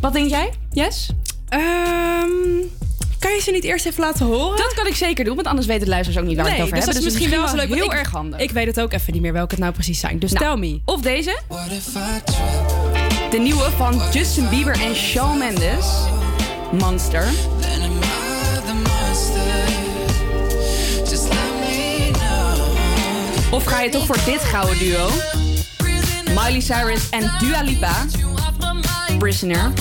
Wat denk jij, Yes? Ehm, kan je ze niet eerst even laten horen? Dat kan ik zeker doen, want anders weten de luisteraars ook niet waar nee, het over dus hebben. dat is misschien wel eens leuk. heel ik- erg handig. Ik weet het ook even niet meer welke het nou precies zijn. Dus Nou, tell me. Of deze. De nieuwe van Justin Bieber en Shawn Mendes. Monster. Of ga je toch voor dit gouden duo? Miley Cyrus en Dua Lipa. Prisoner.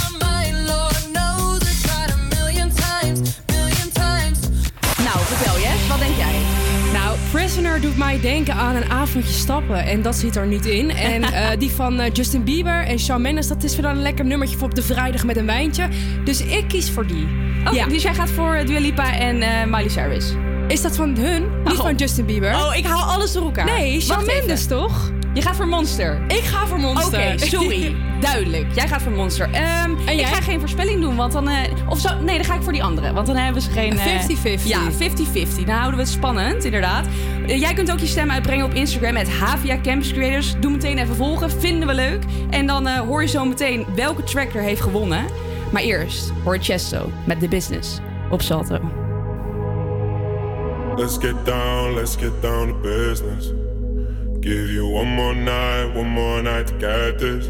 Prisoner doet mij denken aan een avondje stappen. En dat zit er niet in. En eh, die van eh, Justin Bieber en Shawn Mendes, dat is weer dan een lekker nummertje voor op de vrijdag met een wijntje. Dus ik kies voor die. Oh, dus jij gaat voor eh, Dua Lipa en eh, Miley Cyrus? Is dat van hun? Niet Oh. van Justin Bieber? Oh, ik haal alles door elkaar. Nee, Shawn. Mendes toch? Je gaat voor Monster. Ik ga voor Monster. Oké, sorry. Duidelijk. Jij gaat voor Monster. Ehm, En ik ga geen voorspelling doen, want dan... eh, of zo, nee, dan ga ik voor die andere. Want dan hebben ze geen... eh, 50-50. Ja, 50-50. Dan houden we het spannend, inderdaad. Eh, jij kunt ook je stem uitbrengen op Instagram met Havia Campus Creators. Doe meteen even volgen, vinden we leuk. En dan eh, hoor je zo meteen welke track er heeft gewonnen. Maar eerst hoor je Chesto met The Business op Salto. Let's get down, let's get down to business. Give you one more night, one more night to get this.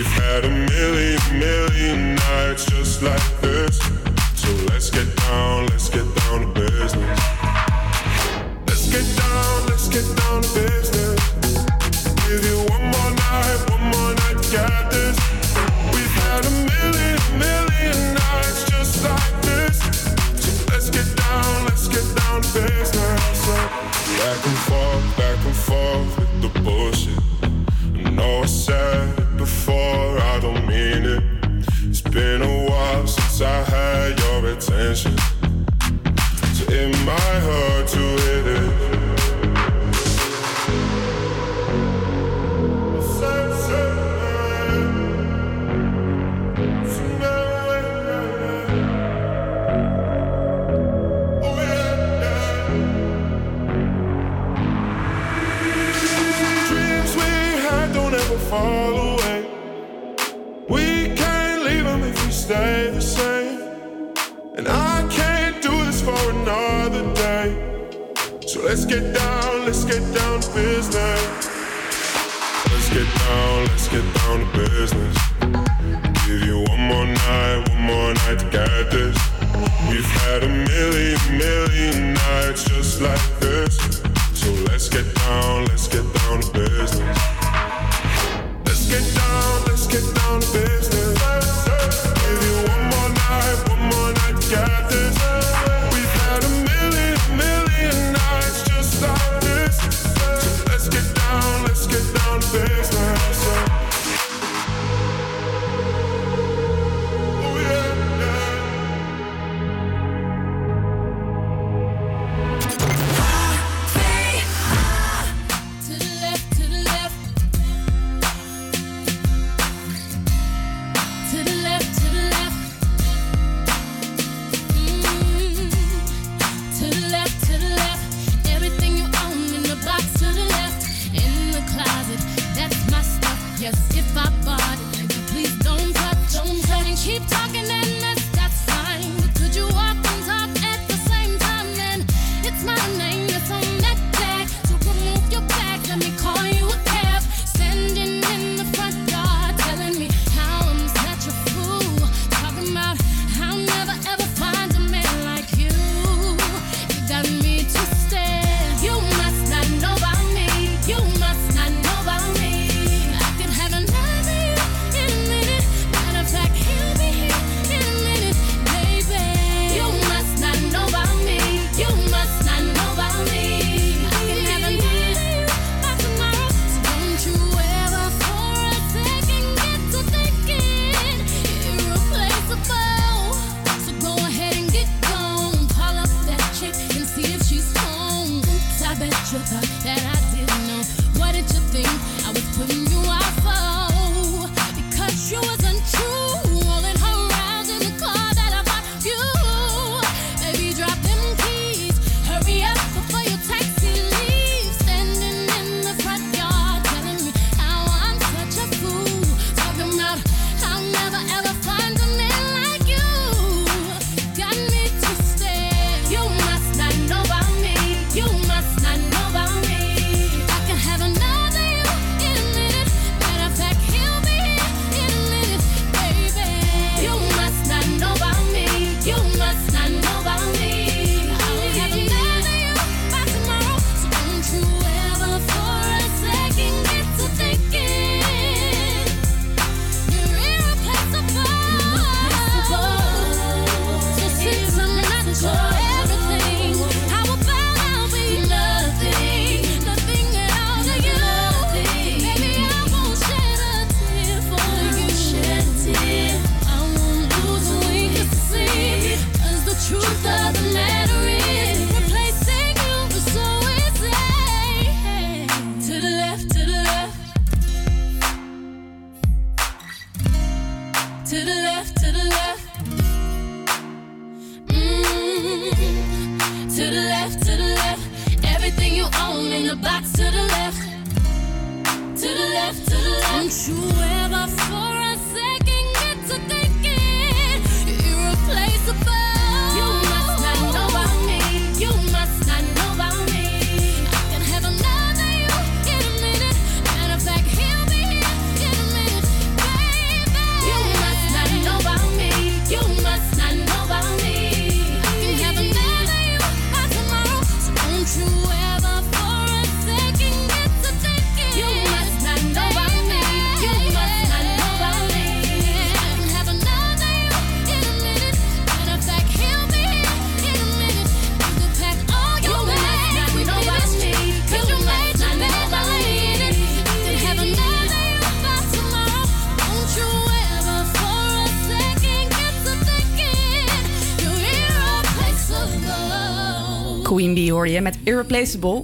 We've had a million, million nights just like this. So let's get down, let's get down to business. Let's get down, let's get down to business. Give you one more night, one more night this. We've had a million, million nights just like this. So let's get down, let's get down to business. Back and forth, back and forth with the bullshit.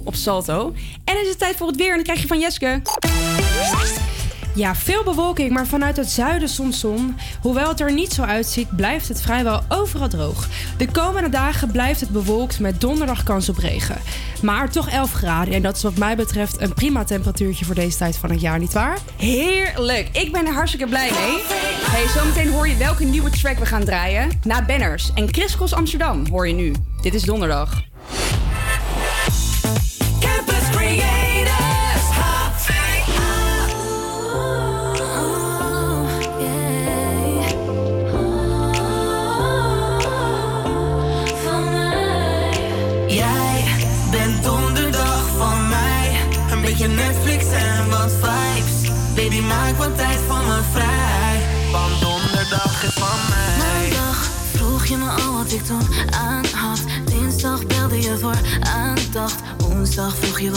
Op Salto. En het is tijd voor het weer en dan krijg je van Jeske. Ja, veel bewolking, maar vanuit het zuiden soms zon. Hoewel het er niet zo uitziet, blijft het vrijwel overal droog. De komende dagen blijft het bewolkt met donderdag kans op regen. Maar toch 11 graden en dat is wat mij betreft een prima temperatuurtje voor deze tijd van het jaar, nietwaar? Heerlijk. Ik ben er hartstikke blij mee. Hey, zometeen hoor je welke nieuwe track we gaan draaien. Na Banners en Chris Cross Amsterdam hoor je nu. Dit is donderdag.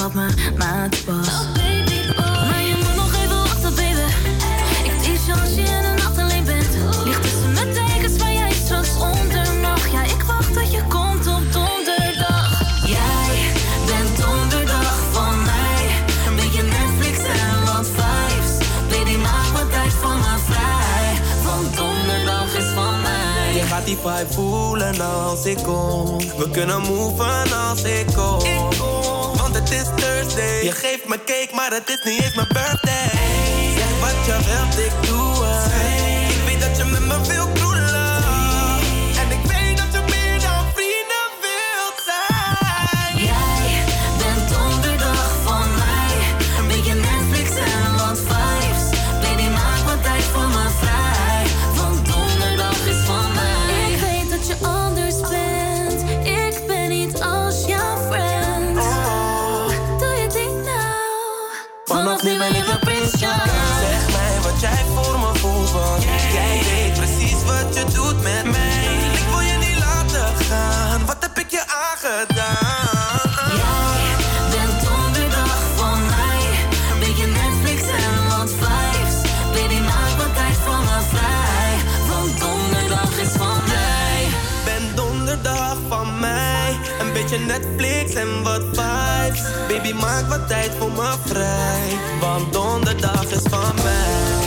Wat mijn maat was. Maar je moet nog even wachten, baby. Ik teach je als je in de nacht alleen bent. Ligt tussen mijn tekens waar jij straks onder. Ja, ik wacht tot je komt op donderdag. Jij bent donderdag van mij. Een beetje Netflix en wat vibes. Baby, maak wat tijd voor me vrij. Want donderdag is van mij. Je gaat die vibe voelen als ik kom. We kunnen moven als ik kom. Je geeft me cake, maar het is niet eens mijn birthday. Zeg wat je wilt, ik doe het. Ik weet dat je met me wil kroelen. Jij voor me voelt, want jij weet precies wat je doet met mij. Ik wil je niet laten gaan, wat heb ik je aangedaan? Jij bent donderdag van mij. Een beetje Netflix en wat vibes. Baby, maak wat tijd voor me vrij. Want donderdag is van mij. Ben donderdag van mij, een beetje Netflix en wat vibes. Baby, maak wat tijd voor me vrij, want donderdag is van mij.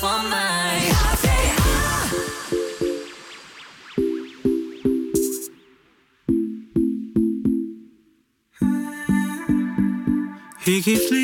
Donderdag is van mij. He keeps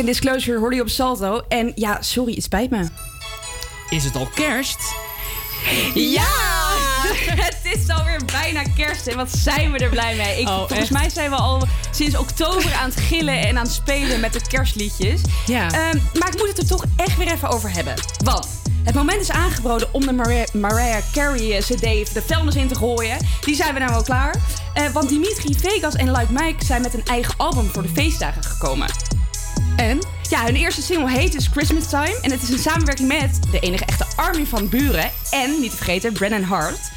en Disclosure hoorde je op Salto. En ja, sorry, het spijt me. Is het al kerst? Ja! Het is alweer bijna kerst en wat zijn we er blij mee. Ik, Oh, volgens echt? mij zijn we al sinds oktober aan het gillen en aan het spelen met de kerstliedjes. Ja. Ehm, maar ik moet het er toch echt weer even over hebben. Want het moment is aangeboden om de Mariah, Mariah Carey eh, CD de vuilnis in te gooien. Die zijn we nou wel klaar. Eh, want Dimitri Vegas en Like Mike zijn met een eigen album voor de feestdagen gekomen. En? Ja, hun eerste single heet dus Christmas Time. En het is een samenwerking met de enige echte Army van Buren. En, niet te vergeten, Brennan Hart.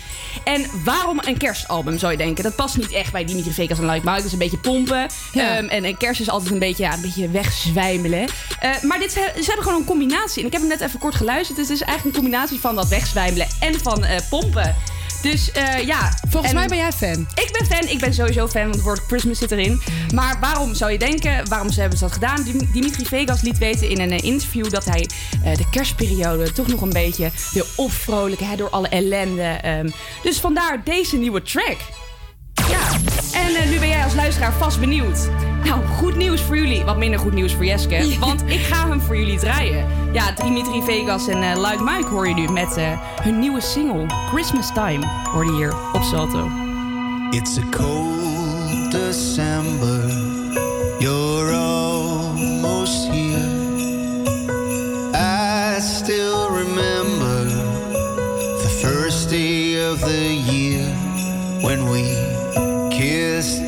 En waarom een kerstalbum, zou je denken? Dat past niet echt bij Dimitri Vegas en Like Mike. Dat is een beetje pompen. Ja. Ehm, en, en kerst is altijd een beetje, ja, een beetje wegzwijmelen. Eh, maar dit, ze, ze hebben gewoon een combinatie. En ik heb hem net even kort geluisterd. Het is eigenlijk een combinatie van dat wegzwijmelen en van eh, pompen. Dus eh, ja. Volgens en- mij ben jij fan. ik ben fan, ik ben sowieso fan, want het woord Christmas zit erin. Maar waarom zou je denken, waarom ze hebben ze dat gedaan? Dim- Dimitri Vegas liet weten in een eh, interview dat hij eh, de kerstperiode toch nog een beetje wil opvrolijken hè, door alle ellende. ehm. dus vandaar deze nieuwe track. Ja, en eh, nu ben jij als luisteraar vast benieuwd. Nou, goed nieuws voor jullie. Wat minder goed nieuws voor Jeske. Want ik ga hem voor jullie draaien. Ja, Dimitri Vegas en eh Like Mike hoor je nu met eh, hun nieuwe single Christmas Time. Hoor je hier op Salto. It's a cold December. You're almost here. I still remember the first day of the year when we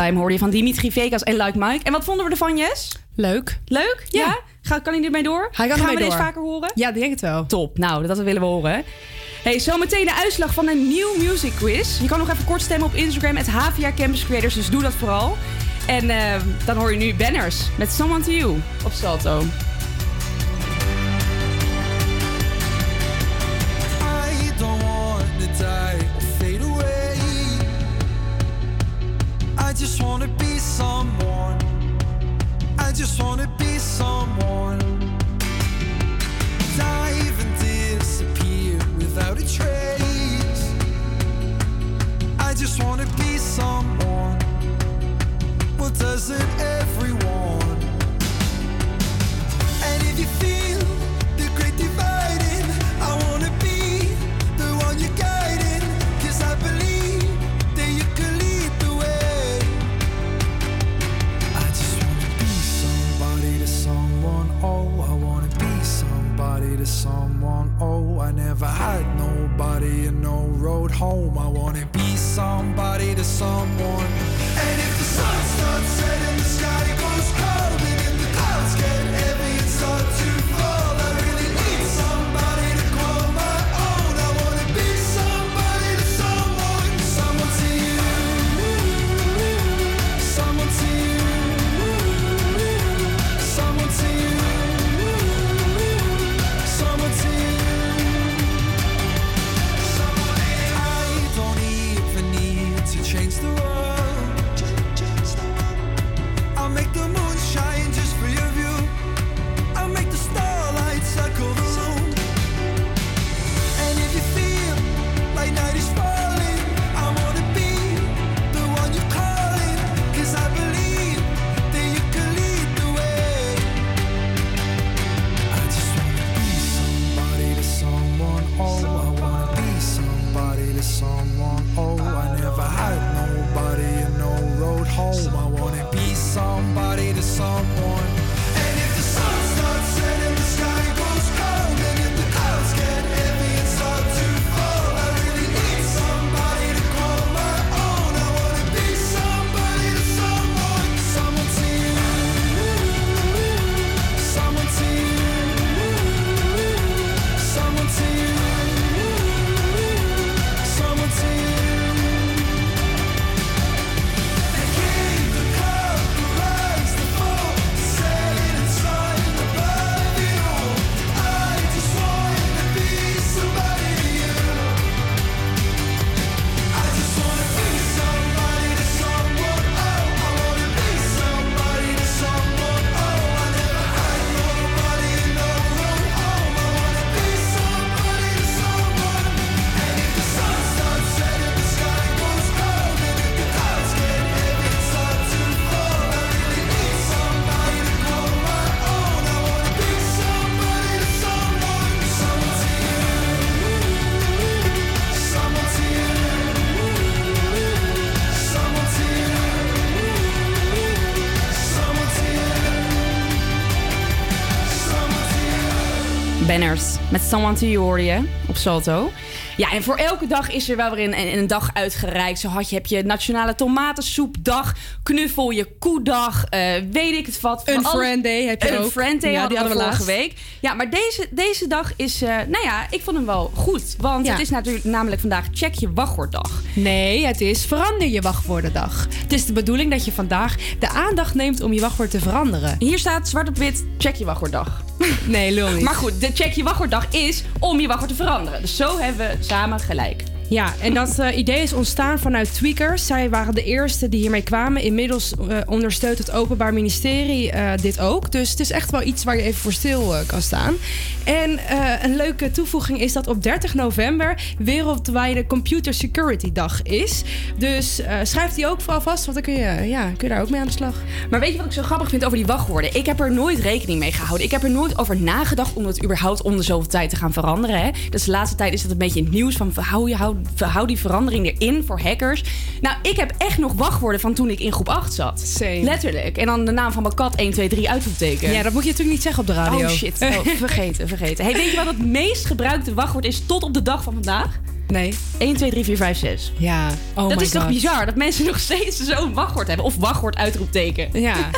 Time hoorde je van Dimitri Vegas en Like Mike. En wat vonden we ervan, Jess? Leuk. Leuk? Ja? Ga, kan hij ermee door? Hij kan Gaan we door. deze vaker horen? Ja, denk het wel. Top. Nou, dat willen we horen. Hey, zometeen de uitslag van een nieuw music quiz. Je kan nog even kort stemmen op Instagram, het HVA Campus Creators, dus doe dat vooral. En eh, dan hoor je nu Banners met Someone to You op Salto. Met Someone to You hoorde je op Salto. Ja, en voor elke dag is er wel weer een, een, een dag uitgereikt. Zo had je, heb je Nationale Tomatensoepdag, Knuffel je Koedag, eh, weet ik het wat. Een Friend Day heb je Een ook. Friend Day Ja, hadden die we hadden we vorige laatst. week. Ja, maar deze, deze dag is, eh, nou ja, ik vond hem wel goed. Want Ja. het is natuurlijk namelijk vandaag Check je wachtwoorddag. Nee, het is verander je wachtwoordendag. Het is de bedoeling dat je vandaag de aandacht neemt om je wachtwoord te veranderen. Hier staat zwart op wit, check je wachtwoorddag. Nee, lul niet. Maar goed, de check je wachtwoorddag is om je wachtwoord te veranderen. Dus zo hebben we samen gelijk. Ja, en dat eh, idee is ontstaan vanuit Tweakers. Zij waren de eerste die hiermee kwamen. Inmiddels eh, ondersteunt het Openbaar Ministerie eh, dit ook. Dus het is echt wel iets waar je even voor stil kan staan. En een leuke toevoeging is dat op 30 november wereldwijde Computer Security Dag is. Dus schrijf die ook vooral vast, want dan kun je, ja, kun je daar ook mee aan de slag. Maar weet je wat ik zo grappig vind over die wachtwoorden? Ik heb er nooit rekening mee gehouden. Ik heb er nooit over nagedacht om het überhaupt om de zoveel tijd te gaan veranderen. Hè? Dus de laatste tijd is het een beetje het nieuws van hou, je, hou, hou die verandering erin voor hackers. Nou, ik heb echt nog wachtwoorden van toen ik in groep 8 zat. Letterlijk. En dan de naam van mijn kat 1, 2, 3 uitroepteken. Ja, dat moet je natuurlijk niet zeggen op de radio. Oh shit. Oh, vergeten, vergeten. Hey, weet je wat het meest gebruikte wachtwoord is tot op de dag van vandaag? Nee. 1, 2, 3, 4, 5, 6. Ja. Oh dat my is toch bizar dat mensen nog steeds zo'n wachtwoord hebben. Of wachtwoord uitroepteken. Ja.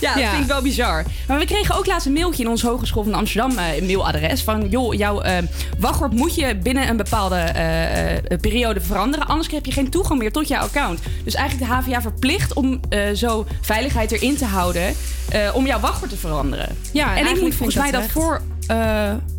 Ja, dat Ja. vind ik wel bizar. Maar we kregen ook laatst een mailtje in ons Hogeschool van Amsterdam een mailadres. Van, joh, jouw eh, wachtwoord moet je binnen een bepaalde eh, eh, periode veranderen. Anders heb je geen toegang meer tot jouw account. Dus eigenlijk de HVA verplicht om zo veiligheid erin te houden. om jouw wachtwoord te veranderen. Ja, en ik moet volgens mij dat dat voor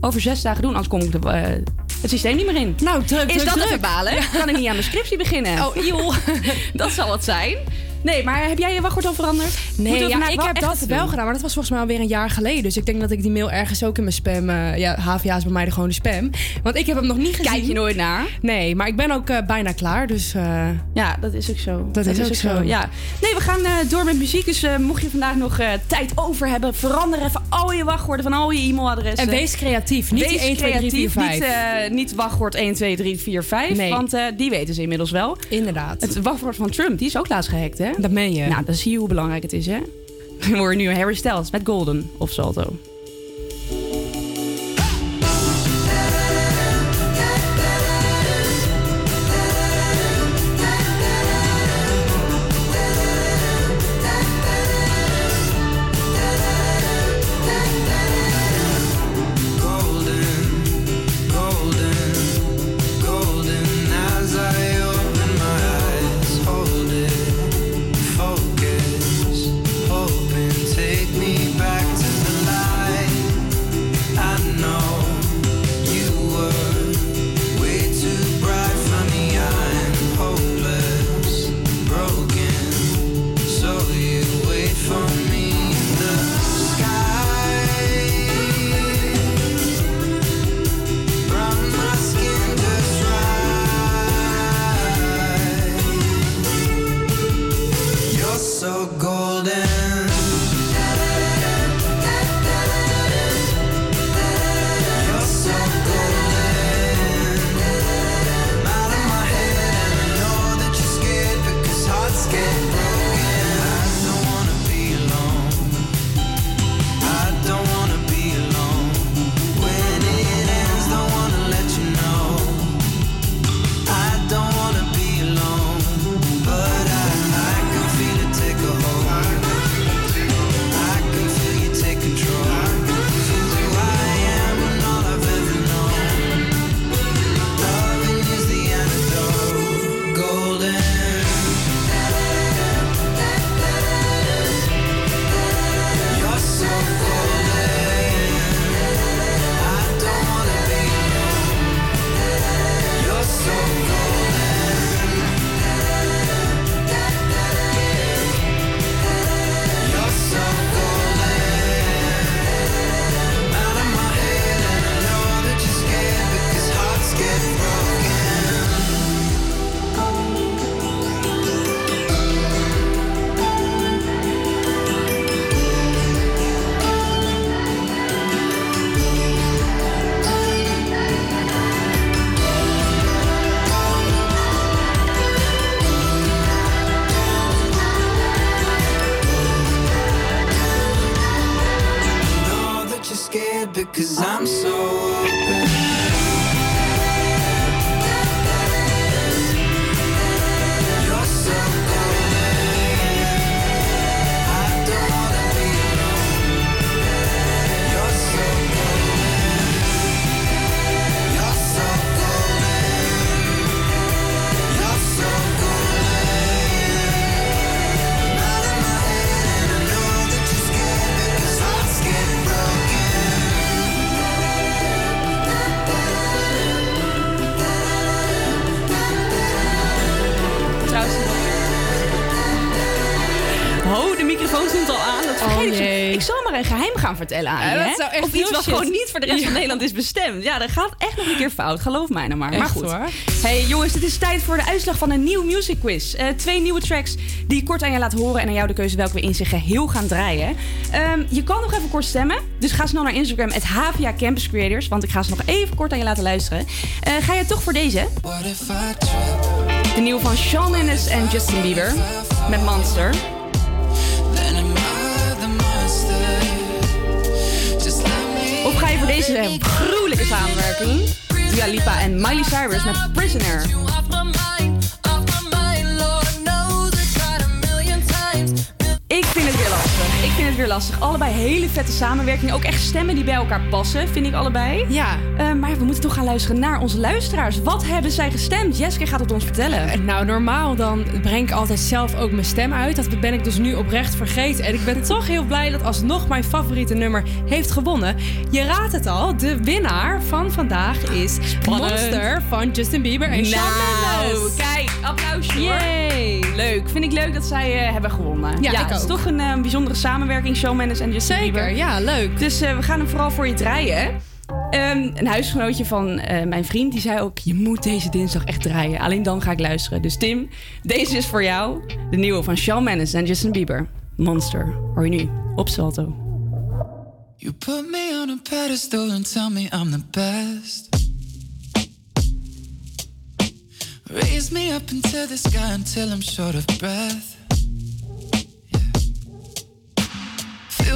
over zes dagen doen. Anders kom ik de, het systeem niet meer in. Nou, druk, Is druk, dat druk. even balen? Kan ik niet aan mijn scriptie beginnen? Oh, joh. dat zal het zijn. Nee, maar heb jij je wachtwoord al veranderd? Nee, ja, ik heb dat wel gedaan, maar dat was volgens mij alweer een jaar geleden. Dus ik denk dat ik die mail ergens ook in mijn spam... eh, ja, HVA is bij mij de gewone spam. Want ik heb hem nog niet gezien. Kijk je nooit naar? Nee, maar ik ben ook eh, bijna klaar, dus... eh, Ja, dat is ook zo. Dat is ook zo. Ja. Nee, we gaan door met muziek. Dus mocht je vandaag nog tijd over hebben, verander even al je wachtwoorden van al je e-mailadressen. En wees creatief. Niet Wees 1, 2, 3, 4, creatief. 5. Niet, niet wachtwoord 1, 2, 3, 4, 5. Nee. Want die weten ze inmiddels wel. Inderdaad. Het wachtwoord van Trump, die is ook laatst gehackt, hè? Dat meen je. Nou, dan zie je hoe belangrijk het is, hè? We horen nu Harry Styles met Golden of Salto. Gaan vertellen aan Ja, je. dat hè? zou echt of iets wat shit. gewoon niet voor de rest van. Nederland is bestemd. Ja, dat gaat echt nog een keer fout. Geloof mij nou maar. maar goed. hoor. Hey jongens, het is tijd voor de uitslag van een nieuw music quiz. Eh, twee nieuwe tracks die ik kort aan je laat horen. En aan jou de keuze welke we in zijn geheel gaan draaien. Ehm, je kan nog even kort stemmen. Dus ga snel naar Instagram, het HVA Campus Creators. Want ik ga ze nog even kort aan je laten luisteren. Eh, ga je toch voor deze? De nieuwe van Shawn Mendes en Justin Bieber. Met Monster. Deze gruwelijke samenwerking? Dua Lipa en Miley Cyrus met Prisoner. Lastig. Allebei hele vette samenwerking. Ook echt stemmen die bij elkaar passen, vind ik allebei. Ja. Eh, maar we moeten toch gaan luisteren naar onze luisteraars. Wat hebben zij gestemd? Jeske gaat het ons vertellen. Nou, normaal dan breng ik altijd zelf ook mijn stem uit. Dat ben ik dus nu oprecht vergeten. En ik ben toch heel blij dat alsnog mijn favoriete nummer heeft gewonnen. Je raadt het al, de winnaar van vandaag is Spannend. Monster van Justin Bieber en Shawn Nou, Mendes. kijk, applausje hoor. Yay. Leuk. Vind ik leuk dat zij eh, hebben gewonnen. Ja, ik het is toch een eh, bijzondere samenwerking, Shawn Mendes en Justin Zeker, Bieber. ja, leuk. Dus eh, we gaan hem vooral voor je draaien. hè. Ehm, een huisgenootje van eh, mijn vriend die zei ook: Je moet deze dinsdag echt draaien. Alleen dan ga ik luisteren. Dus Tim, deze is voor jou. De nieuwe van Shawn Mendes en Justin Bieber. Monster. Hoor je nu op Salto. You put me on a pedestal and tell me I'm the best. Raise me up into the sky until I'm short of breath.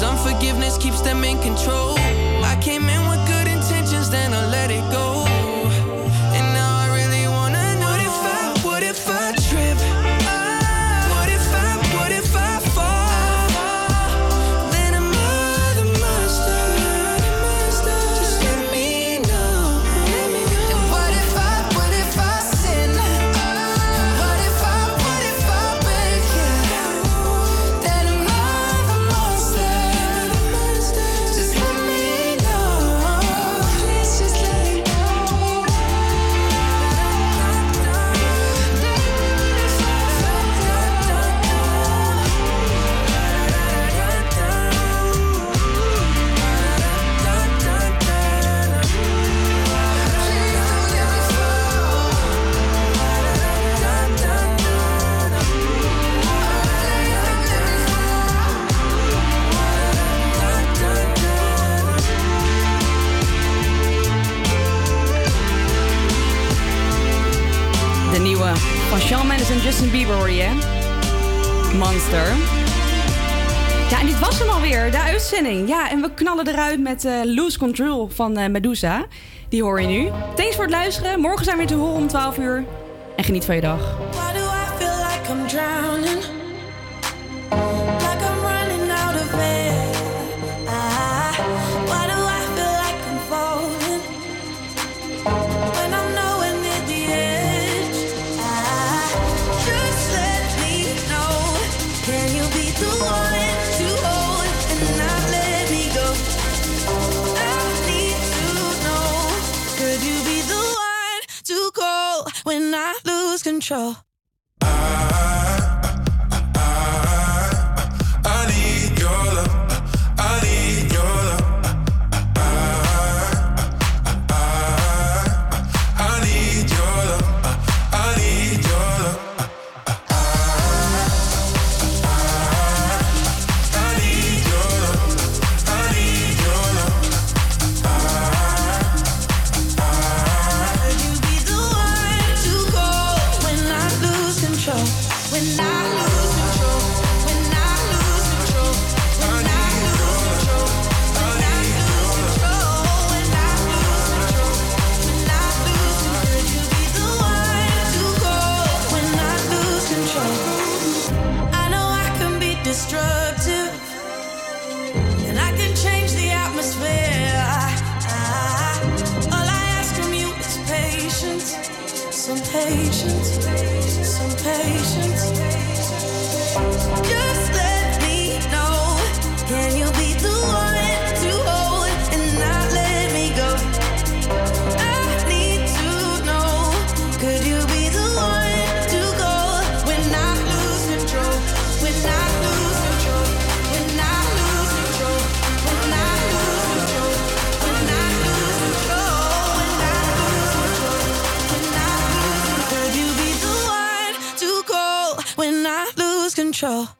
Cause unforgiveness keeps them in control. I came in Justin Bieber hoor je. Monster. Ja, en dit was hem alweer, de uitzending. Ja, en we knallen eruit met eh, Lose Control van eh, Medusa. Die hoor je nu. Thanks voor het luisteren. Morgen zijn we weer te horen om 12 uur. En geniet van je dag. When I lose control? sure.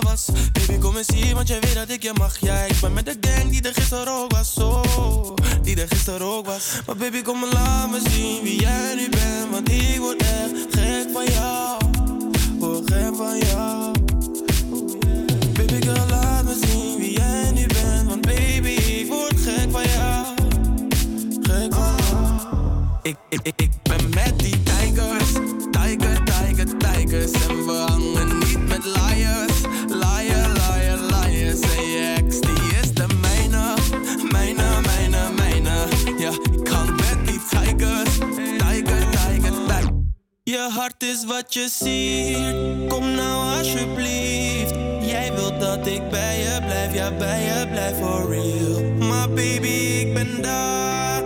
Baby, kom eens hier, want jij weet dat ik je mag. Ja, ik ben met de gang die er gisteren ook was. Oh, die er gisteren ook was. Maar baby, kom maar laat me zien wie jij nu bent. Want ik word echt gek van jou. Word gek van jou. Baby, girl, laat me zien wie jij nu bent. Want baby, ik word gek van jou. Gek van jou. Ik, ik, ik, wat je ziet, kom nou alsjeblieft. Jij wilt dat ik bij je blijf, ja bij je blijf for real. Maar baby, ik ben daar,